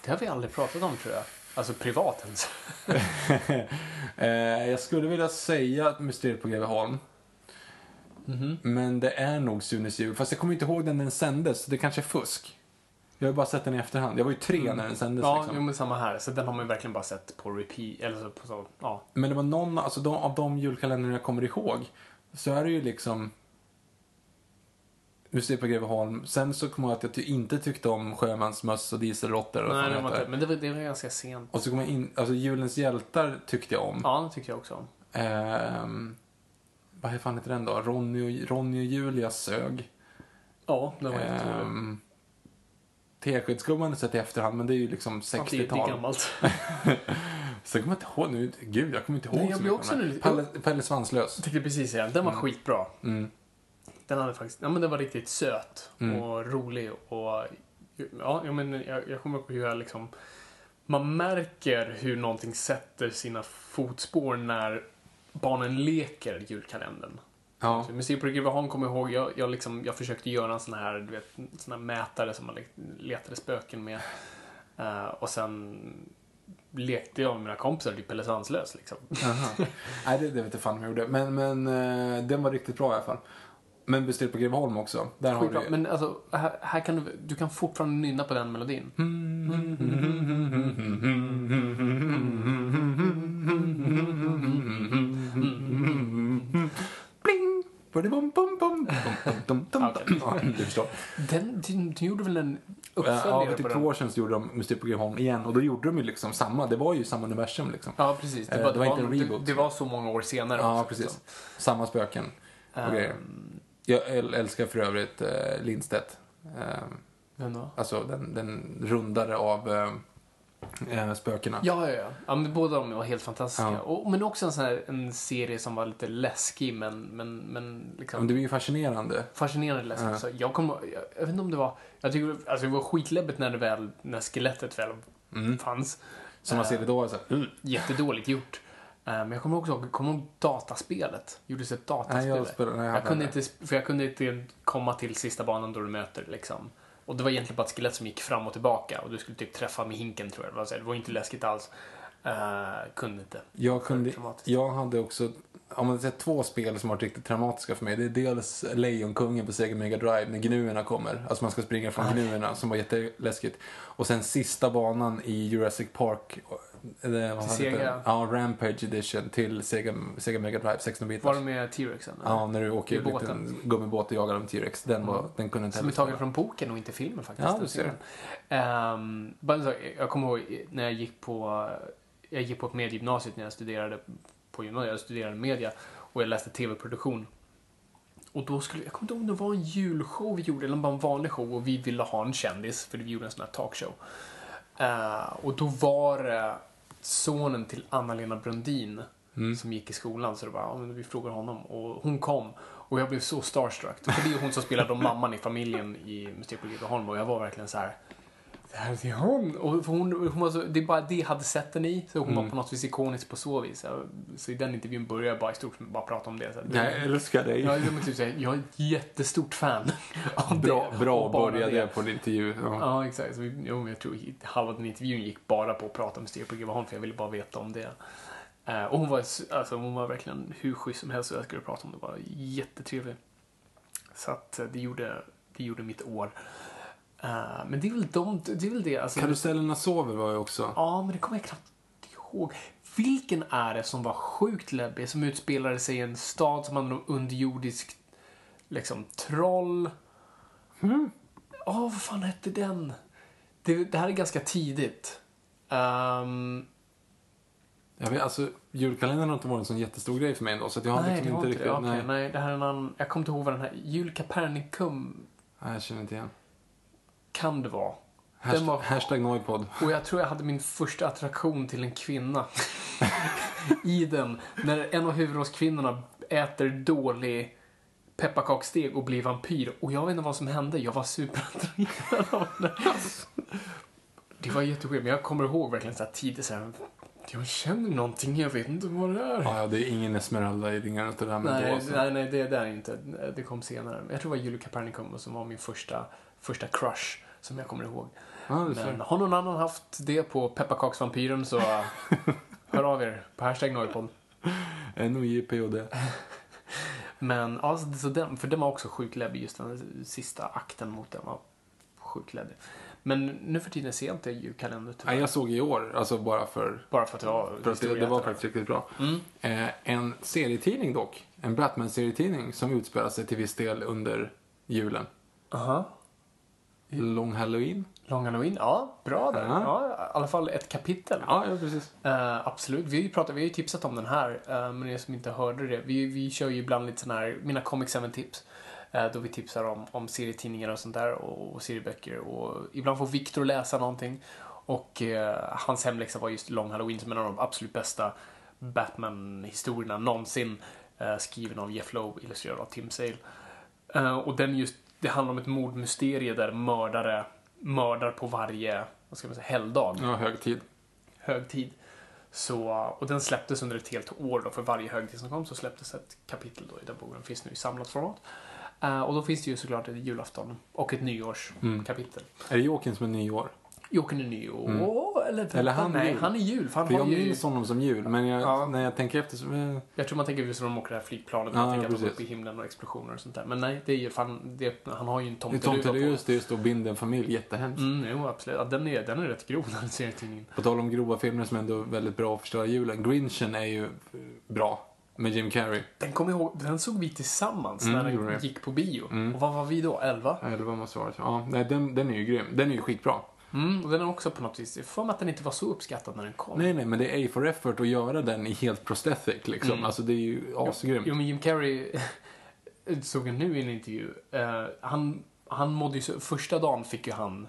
Det har vi aldrig pratat om tror jag. Alltså privat ens. <laughs> eh, jag skulle vilja säga att Mysteriet på Greveholm. Mhm. Men det är nog Sunes jul. Fast jag kommer inte ihåg när den sändes, så det kanske är fusk. Jag har ju bara sett den i efterhand. Jag var ju tre när den sändes Ja, liksom. jo, men samma här. Så den har man ju verkligen bara sett på repeat. Eller så, på så, ja. Men det var någon, alltså de, av de julkalendrar jag kommer ihåg, så är det ju liksom Museet på Greveholm. Sen så kommer jag att jag ty- inte tyckte om Sjömansmöss och Dieselråttor Nej, det var inte, men det var, det var ganska sent. Och så kommer jag in, alltså Julens hjältar tyckte jag om. Ja, det tycker jag också om. Ehm, vad fan heter den då? Ronny och, Ronny och Julia sög. Ja, det var jätteroligt. Teskedsgumman sett i efterhand, men det är ju liksom Ja, det, det är 60-tal. gammalt. <laughs> Sen kommer jag inte ihåg nu, gud jag kommer inte ihåg Nej, jag så också nu- Pelle, Pelle Svanslös. Jag tänkte precis säga, den var skitbra. Mm. Den hade faktiskt, ja men den var riktigt söt Mm. och rolig och ja, jag, men, jag, jag kommer ihåg hur jag liksom man märker hur någonting sätter sina fotspår när barnen leker julkalendern. Ja. Så Museet på Greveholm kommer jag ihåg, jag, jag, liksom, jag försökte göra en sån här, du vet, sån här mätare som man le- letade spöken med. Eh, och sen lekte jag med mina kompisar typ Pelle Svanslös liksom. <laughs> Nej, det, det vet jag fan om jag gjorde. Men, men eh, den var riktigt bra i alla fall. Men Museet på Greveholm också. Där har du Men alltså, här, här kan du, du kan fortfarande nynna på den melodin. <laughs> <laughs> du förstår. Den, du, de gjorde väl en Ja, för två år sedan så gjorde de Mr. på Greveholm igen och då gjorde de ju liksom samma. Det var ju samma universum liksom. Ja, precis. Det var, det var inte en reboot. det var så många år senare Ja, också, precis. liksom. Samma spöken och grejer. Jag älskar för övrigt Lindstedt. Vem då? alltså den, den rundare av eh, spökena. Ja, ja, ja. ja men båda de var helt fantastiska. Ja. Och, men också en, sån här, en serie som var lite läskig, men, men, men liksom Men det var ju fascinerande. fascinerande läskig. Ja. Så jag, kom, jag, jag vet inte om det var... Jag tycker alltså det var skitläbbigt när det väl, när skelettet väl Mm. fanns. Som man ser idag. Så här, mm. Jättedåligt gjort. Eh, Men jag kommer också ihåg, kommer ihåg dataspelet? Gjordes ett dataspel? Nej, jag spelade- nej, jag jag kunde det. inte, för jag kunde inte komma till sista banan då du möter liksom. Och det var egentligen bara ett skelett som gick fram och tillbaka och du skulle typ träffa med hinken tror jag. Det var, inte läskigt alls. Uh, kunde inte. Jag, kunde, jag hade också, om man säger två spel som har varit riktigt traumatiska för mig. Det är dels Lejonkungen på Sega Mega Drive när gnuerna kommer. Alltså man ska springa från gnuerna som var jätteläskigt. Och sen sista banan i Jurassic Park. Till Sega? Ja, Rampage Edition till Sega, Sega Mega Drive 16 bitars Var det med T-Rexen? Ja, när du åker i en båten? liten gummibåt och jagar en T-Rex. Den, var, den kunde inte Som är tagen från boken och inte filmen faktiskt. Ja, du ser. bara en sak, jag kommer ihåg när jag gick på, jag gick på ett mediegymnasiet när jag studerade på gymnasiet. Jag studerade media och jag läste tv-produktion. Och då skulle, jag kommer inte ihåg om det var en julshow vi gjorde eller bara en vanlig show och vi ville ha en kändis för vi gjorde en sån här talkshow. Eh, och då var det sonen till Anna-Lena Brundin som gick i skolan så det var, ja, men vi frågar honom och hon kom och jag blev så starstruck. För det är hon som spelar då mamman i familjen i Museet på Greveholm och jag var verkligen så här. Det här är hon! Och hon, hon var så, det är bara det hade sett henne i. Så hon var på något vis ikonisk på så vis. Så, i den intervjun började jag bara i stort sett bara prata om det. Så, Jag älskar dig. jag, jag, typ, säga, jag är ett jättestort fan <laughs> av bra det. bra började det på en intervju. Ja. Ja, exakt. Så vi, jo, jag tror halva den intervjun gick bara på att prata om Museet på Greveholm för jag ville bara veta om det. Eh, och hon var, alltså, hon var verkligen hur schysst som helst och jag skulle prata om det. Var jättetrevlig. Så att eh, det gjorde, det gjorde mitt år. Eh, men det är väl, de, det, är väl det. Alltså, Karusellerna sover var ju också. Ja, men det kommer jag knappt ihåg. Vilken är det som var sjukt läbbig, som utspelade sig i en stad som hade någon underjordisk liksom, troll? Mm. Åh, vad fan hette den? Det, det här är ganska tidigt. Ehm, Jag vet, alltså, julkalendern har inte varit en sån jättestor grej för mig ändå. Så jag har nej, liksom inte riktigt... det. Okej, nej. nej, det här är en annan... Jag kommer inte ihåg vad den här... Jul Capernicum nej, jag känner inte igen. Kan det vara. Hashtag, Den var- hashtag Noipod. Och jag tror jag hade min första attraktion till en kvinna. <laughs> I den. När en av huvudrollskvinnorna äter dålig pepparkaksdeg och blir vampyr. Och jag vet inte vad som hände. Jag var superattraherad av det. Det var jättesjukt. Men jag kommer ihåg verkligen så här tidigt så här. Jag känner någonting, jag vet inte vad det är. Ja, det är ingen Esmeralda i Ringar och det där, men då Nej, nej, nej, det där är inte. Det kom senare. Jag tror det var Julie Capernicum som var min första, första crush som jag kommer ihåg. Du Men har någon annan haft det på pepparkaksvampyren så <laughs> hör av er på hashtag Noipod. NOJPOD. Men ja, så, så den, för den var också sjukt läbbig just den sista akten mot den var sjukt läbbig. Men nu för tiden ser jag inte julkalender tyvärr. Nej, jag såg i år, alltså bara för, Bara för att det var för att det, det var faktiskt riktigt bra. Mm. Eh, en serietidning dock, en Batman-serietidning som utspelar sig till viss del under julen. Aha. Lång Halloween. Long Halloween, ja, bra där. Ja. Ja, I alla fall ett kapitel. Ja, ja precis. Eh, absolut. Vi pratat, vi har ju tipsat om den här, uh, men er som inte hörde det. Vi, vi kör ju ibland lite sådana här, mina Comic 7-tips. eh, då vi tipsar om, om serietidningar och sånt där och, och serieböcker. Och ibland får Victor läsa någonting. Och eh, hans hemläxa var just Long Halloween som är en av de absolut bästa Batman-historierna någonsin. skriven av Jeff Loeb, illustrerad av Tim Sale. Och den just, det handlar om ett mordmysterie där mördare mördar på varje, vad ska man säga, helgdag Ja, högtid. högtid. Så, och den släpptes under ett helt år då, för varje högtid som kom så släpptes ett kapitel då i den boken. Finns nu i samlat format. Eh, och då finns det ju såklart ett julafton och ett nyårskapitel. Är det Jokern som är nyår? Jokern är nyår, eller, Mm. Eller han nej, jul. han är jul. För han För jag har ju, minns honom som jul, men jag, Ja. när jag tänker efter så... jag tror man tänker just när de åker det här flygplanet, Ja, man tänker att de är precis. uppe i himlen och explosioner och sånt där. Men nej, det är ju, för han, det, han har ju en Det tomteluva Tomte på. just det, just då binder en familj, jättehemskt. Mm, jo, absolut. Ja, den, är, den är rätt grov, den serietidningen. På tal om grova filmer som ändå är väldigt bra att förstöra julen. Grinchen är ju eh, bra. Med Jim Carrey. Den, kom ihåg, den såg vi tillsammans Mm, när den det. gick på bio. Mm. Och vad var vi då? 11? Elva måste vara Ja, nej, den, den är ju grym. Den är ju skitbra. Mm, och den är också på något vis, får mig att den inte var så uppskattad när den kom. Nej, nej, men det är A for effort att göra den i helt prosthetic liksom. Mm. Alltså det är ju asgrymt. Jo, men Jim Carrey <laughs> såg jag nu i en intervju. Eh, han, han mådde ju så, första dagen fick ju han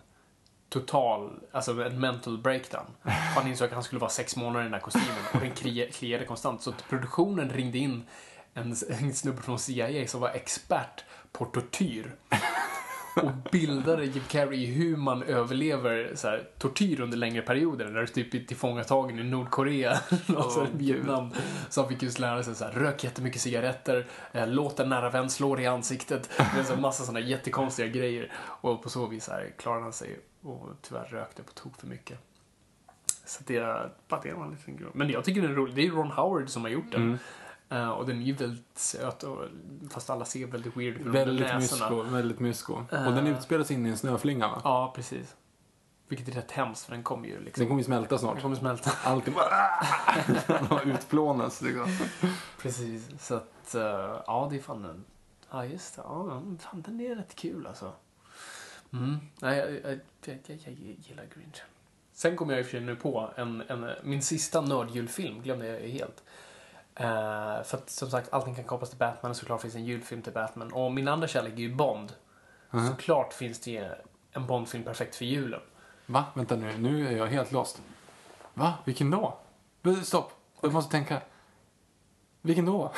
total, alltså en mental breakdown. <laughs> Han insåg att han skulle vara sex månader i den här kostymen och den kli- kliade konstant. Så produktionen ringde in en, en snubbe från CIA som var expert på tortyr. <laughs> Och bildade Jim Carrey hur man överlever så här, tortyr under längre perioder. När du typ är tillfångatagen i Nordkorea och så Vietnam. Så han fick just lära sig så här, rök jättemycket cigaretter, eh, låt en nära vän slå dig i ansiktet. Det är så massa sådana jättekonstiga grejer. Och på så vis här, klarade han sig och tyvärr rökte på tok för mycket. Så det, bara det var en liten grej. Men jag tycker den är rolig. Det är Ron Howard som har gjort den. Mm. Eh, och den är ju väldigt söt, och, fast alla ser väldigt weird ut med Väldigt mysko, väldigt mysko. Och Eh. den utspelar sig in i en snöflinga va? Ja, precis. Vilket är rätt hemskt, för den kommer ju liksom... Den kommer ju smälta Den snart. kommer smälta. <laughs> Allting <laughs> bara utplånas liksom. Precis, så att... eh, ja, det är fan en... Ja, just det. Ja, fan, den är rätt kul alltså. Mm. Nej, jag, jag, jag, jag, gillar Grinch. Sen kom jag i och för sig nu på en, en, min sista nördjulfilm, glömde jag helt. Eh, för att som sagt, allting kan kopplas till Batman och såklart finns en julfilm till Batman. Och min andra kärlek är ju Bond. Mhm. Såklart finns det en Bondfilm perfekt för julen. Va? Vänta nu, nu är jag helt lost. Va? Vilken då? Stopp, jag måste tänka. Vilken då?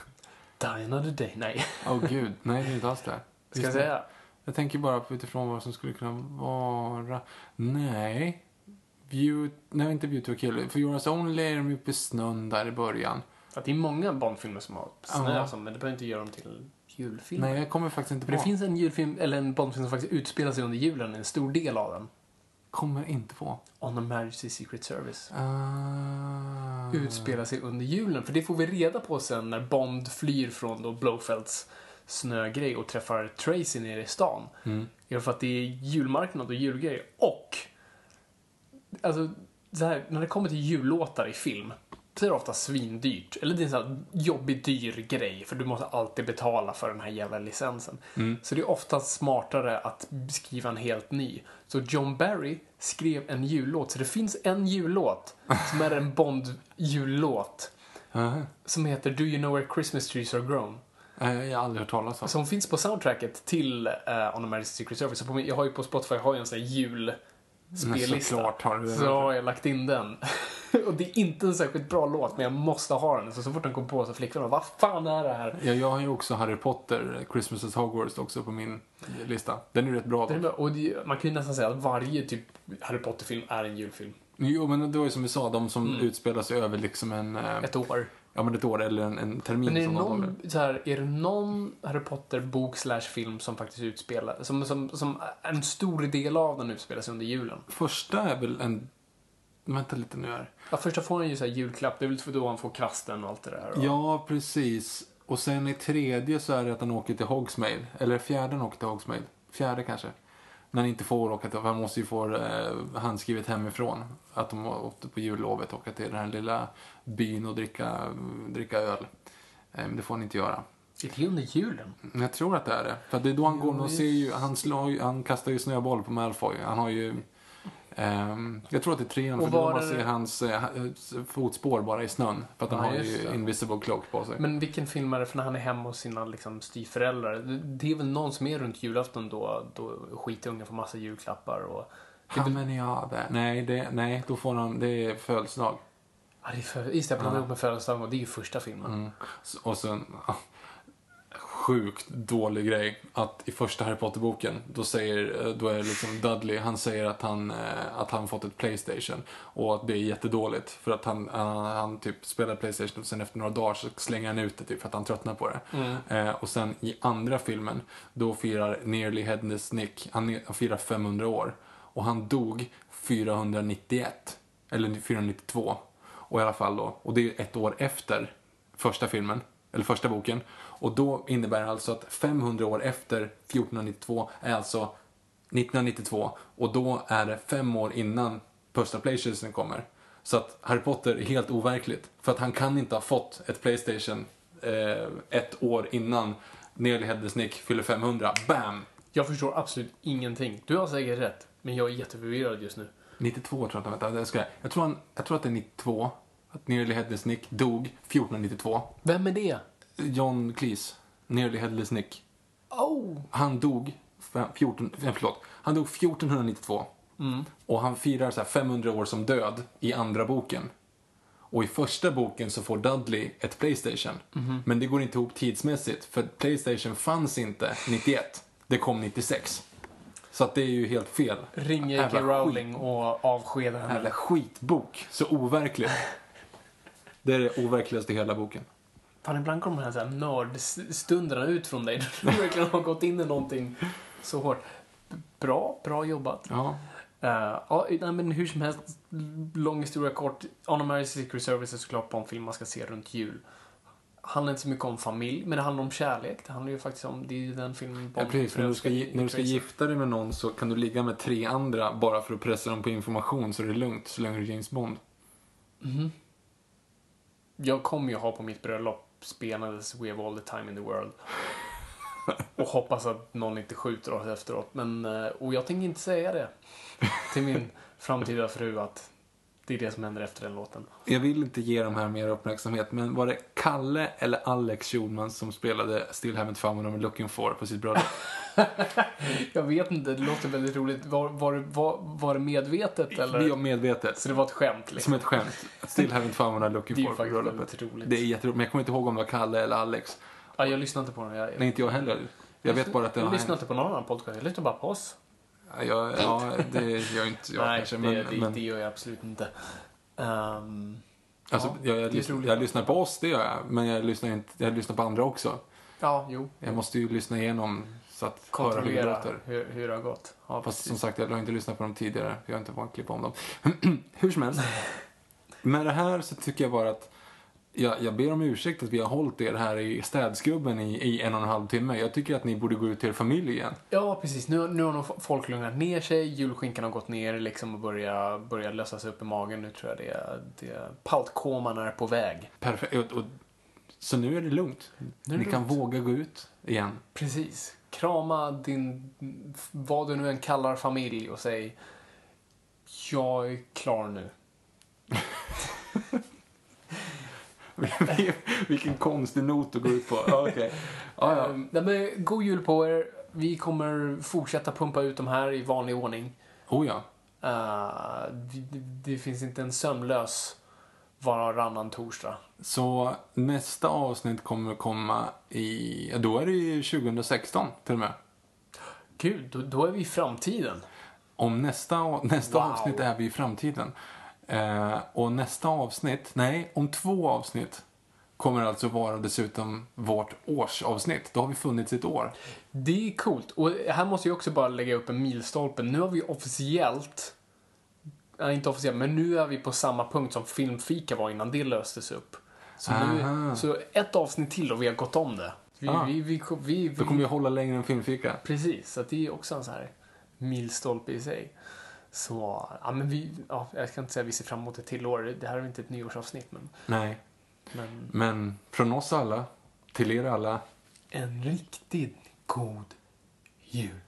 <laughs> Die another day. Nej, <laughs> Åh oh, gud, nej det är inte alls det. ska jag säga? Jag tänker bara på utifrån vad som skulle kunna vara. Nej. View, nej, inte to a kill. För Yours Only är de uppe i snön där i början. Att det är många Bondfilmer som har snö, Ja. som, men det behöver inte göra dem till julfilmer. Nej, jag kommer faktiskt inte på. det finns en julfilm, eller en Bondfilm som faktiskt utspelar sig under julen, en stor del av den. Kommer inte på. On a Majesty's Secret Service. Uh... Utspelar sig under julen. För det får vi reda på sen när Bond flyr från då Blowfelds snögrej och träffar Tracy nere i stan. Mm. Det för att det är julmarknad och julgrej. Och, alltså, så här, när det kommer till jullåtar i film, så är ofta svindyrt. Eller det är en sån här jobbig, dyr grej, för du måste alltid betala för den här jävla licensen. Mm. Så det är ofta smartare att skriva en helt ny. Så John Barry skrev en jullåt, så det finns en jullåt <laughs> som är en Bond-jullåt som heter Do you know where Christmas trees are grown? jag har aldrig hört talas om. Som finns på soundtracket till uh, On a Majesty's Secret Service. Så på min, jag har ju på Spotify jag har ju en sån här julspellista. såklart har du det. Så har jag lagt in den. <laughs> och det är inte en särskilt bra låt, men jag måste ha den. Så, så fort den kom på så flickvännen vad fan är det här? Ja, jag har ju också Harry Potter, Christmas at Hogwarts också på min lista. Den är ju rätt bra då. Och det, man kan ju nästan säga att varje typ Harry Potter-film är en julfilm. Jo, men det var ju som vi sa, de som Mm. utspelar sig över liksom en... eh, Ett år. Ja, men ett år eller en, en termin Men är det, någon, så här, är det någon Harry Potter-bok slash film som faktiskt utspelar, som, som, som en stor del av den utspelar sig under julen? Första är väl en... Vänta lite nu här. Ja, första får han ju så här julklapp, det är väl för då han får kvasten och allt det där. Och, Ja, precis. Och sen i tredje så är det att han åker till Hogsmeade. Eller fjärde han åker till Hogsmeade. Fjärde kanske. När han inte får åka till, han måste ju få eh, handskrivet hemifrån. Att de åkte på jullovet och åka till den här lilla byn och dricka, dricka öl. Eh, det får han inte göra. Är det under julen? Jag tror att det är det. För det är då han går och ser ju, han, slår, han kastar ju snöboll på Malfoy. Han har ju, jag tror att det är trean, för då man det- ser hans eh, fotspår bara i snön. För att han Ja, har ju det. invisible cloak på sig. Men vilken film är det för när han är hemma hos sina liksom, styvföräldrar? Det- är väl någon som är runt julafton då, då skitungen får massa julklappar och... Det, nej, det, nej, då får han, det är födelsedag. ja, det är för, just det, jag blandade ihop med födelsedagen och det är ju första filmen. Mm. Och sen, sjukt dålig grej att i första Harry Potter-boken, då säger, eh, då är det liksom Dudley, han säger att han, eh, att han fått ett Playstation och att det är jättedåligt för att han, han, han typ spelar Playstation och sen efter några dagar så slänger han ut det typ för att han tröttnar på det. Eh, och sen i andra filmen, då firar Nearly Headless Nick, han, han firar 500 år och han dog 491, eller 492. Och i alla fall då, och det är ett år efter första filmen, eller första boken. Och då innebär det alltså att 500 år efter 1492 är alltså 1992 och då är det fem år innan första Playstationen kommer. Så att Harry Potter är helt overkligt. För att han kan inte ha fått ett Playstation eh, ett år innan Nearly Headless Nick fyller 500. Bam! Jag förstår absolut ingenting. Du har säkert rätt, men jag är jätteförvirrad just nu. 92 tror jag att han, vänta, det ska jag. Jag tror, han, jag tror att det är 92. Att Nearly Headless Nick dog 1492. Vem är det? John Cleese, Nearly Headless Nick. Oh! Han dog, fem- 14, eh, förlåt, han dog 1492. Och han firar så här 500 år som död i andra boken. Och i första boken så får Dudley ett Playstation. Men det går inte ihop tidsmässigt, för Playstation fanns inte 91. Det kom 96. Så att det är ju helt fel. Ring J.K. Jävla Rowling och avskeda Jävla henne. skitbok. Så overkligt. <laughs> Det är det overkligaste i hela boken. Fan, ibland kommer de här, nördstunderna ut från dig. <laughs> Du verkligen har gått in i någonting så hårt. Bra, bra jobbat. Ja. Uh, ja, men hur som helst, lång historia kort. On America's Secret Service är såklart på en film man ska se runt jul. Handlar inte så mycket om familj, men det handlar om kärlek. Det handlar ju faktiskt om, det är ju den filmen Ja, precis. När du, ska, när du ska gifta dig med någon så kan du ligga med tre andra bara för att pressa dem på information så det är lugnt så länge du är James Bond. Jag kommer ju ha på mitt bröllop spelades We have all the time in the world. Och hoppas att någon inte skjuter oss efteråt. Men, eh, och jag tänker inte säga det till min framtida fru att det är det som händer efter den låten. Jag vill inte ge de här mer uppmärksamhet, men var det Kalle eller Alex Schulman som spelade Still Haven't Found What I'm Looking For på sitt bröllop? <laughs> Jag vet inte, det låter väldigt roligt. Var, var, det- var, var det medvetet eller? Vi är medvetet. Så det var ett skämt liksom? Som ett skämt. Still Haven't Found What I'm Looking <laughs> Det är For på bröllopet. väldigt roligt. Det är jätteroligt, men jag kommer inte ihåg om det var Kalle eller Alex. Ja, jag lyssnar inte på den. Jag, Nej, inte jag heller. Jag vet bara att det jag var lyssnar inte på någon annan podcast. Jag lyssnar bara på oss. Ja, jag, ja, det gör inte jag Nej, kanske. det, Men, det, men, det gör jag absolut inte. Ehm, alltså, ja, jag, jag, det lyssnar, jag lyssnar på oss, det gör jag. Men jag lyssnar, inte, jag lyssnar på andra också. ja, jo. Jag måste ju lyssna igenom så att höra hur det Kontrollera låter. hur, hur det har gått. Ja, Fast precis. som sagt, jag har inte lyssnat på dem tidigare. Jag har inte fått klippa om dem. <clears throat> Hur som helst. <laughs> Med det här så tycker jag bara att jag, jag ber om ursäkt att vi har hållit er här i städskrubben i, i en och en halv timme. Jag tycker att ni borde gå ut till er familj igen. Ja, precis. Nu, nu har nog folk lugnat ner sig. Julskinkan har gått ner liksom och börjar börja lösas upp i magen. Nu tror jag det det paltkoman är på väg. Perfekt. Och, och, så nu är det lugnt. Nu är det ni kan lugnt. våga gå ut igen. Precis. Krama din, vad du nu än kallar familj och säg jag är klar nu. <laughs> Vilken konstig not att gå ut på. Ja, okej. Ja, ja. Nej, men, god jul på er. Vi kommer fortsätta pumpa ut de här i vanlig ordning. Oh ja. Eh, det, det finns inte en sömlös varannan torsdag. Så nästa avsnitt kommer komma i... Då är det ju 2016 till och med. Gud, då, då är vi i framtiden. Om nästa, nästa Wow. avsnitt är vi i framtiden. Eh, och nästa avsnitt, nej, om två avsnitt kommer alltså vara dessutom vårt årsavsnitt. Då har vi funnits ett år. Det är coolt. Och här måste jag också bara lägga upp en milstolpe. Nu har vi officiellt, nej inte officiellt, men nu är vi på samma punkt som Filmfika var innan det löstes upp. Så, nu, så ett avsnitt till och vi har gått om det. Vi, Ah. vi, vi, vi, vi, Då kommer vi hålla längre än filmfika. Precis, så det är också en så här milstolpe i sig. Så, ja men vi, ja, jag ska inte säga att vi ser fram emot ett till år. Det här är inte ett nyårsavsnitt men, Nej, men men från oss alla till er alla. en riktigt god jul.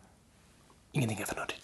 Ingenting är för nördigt.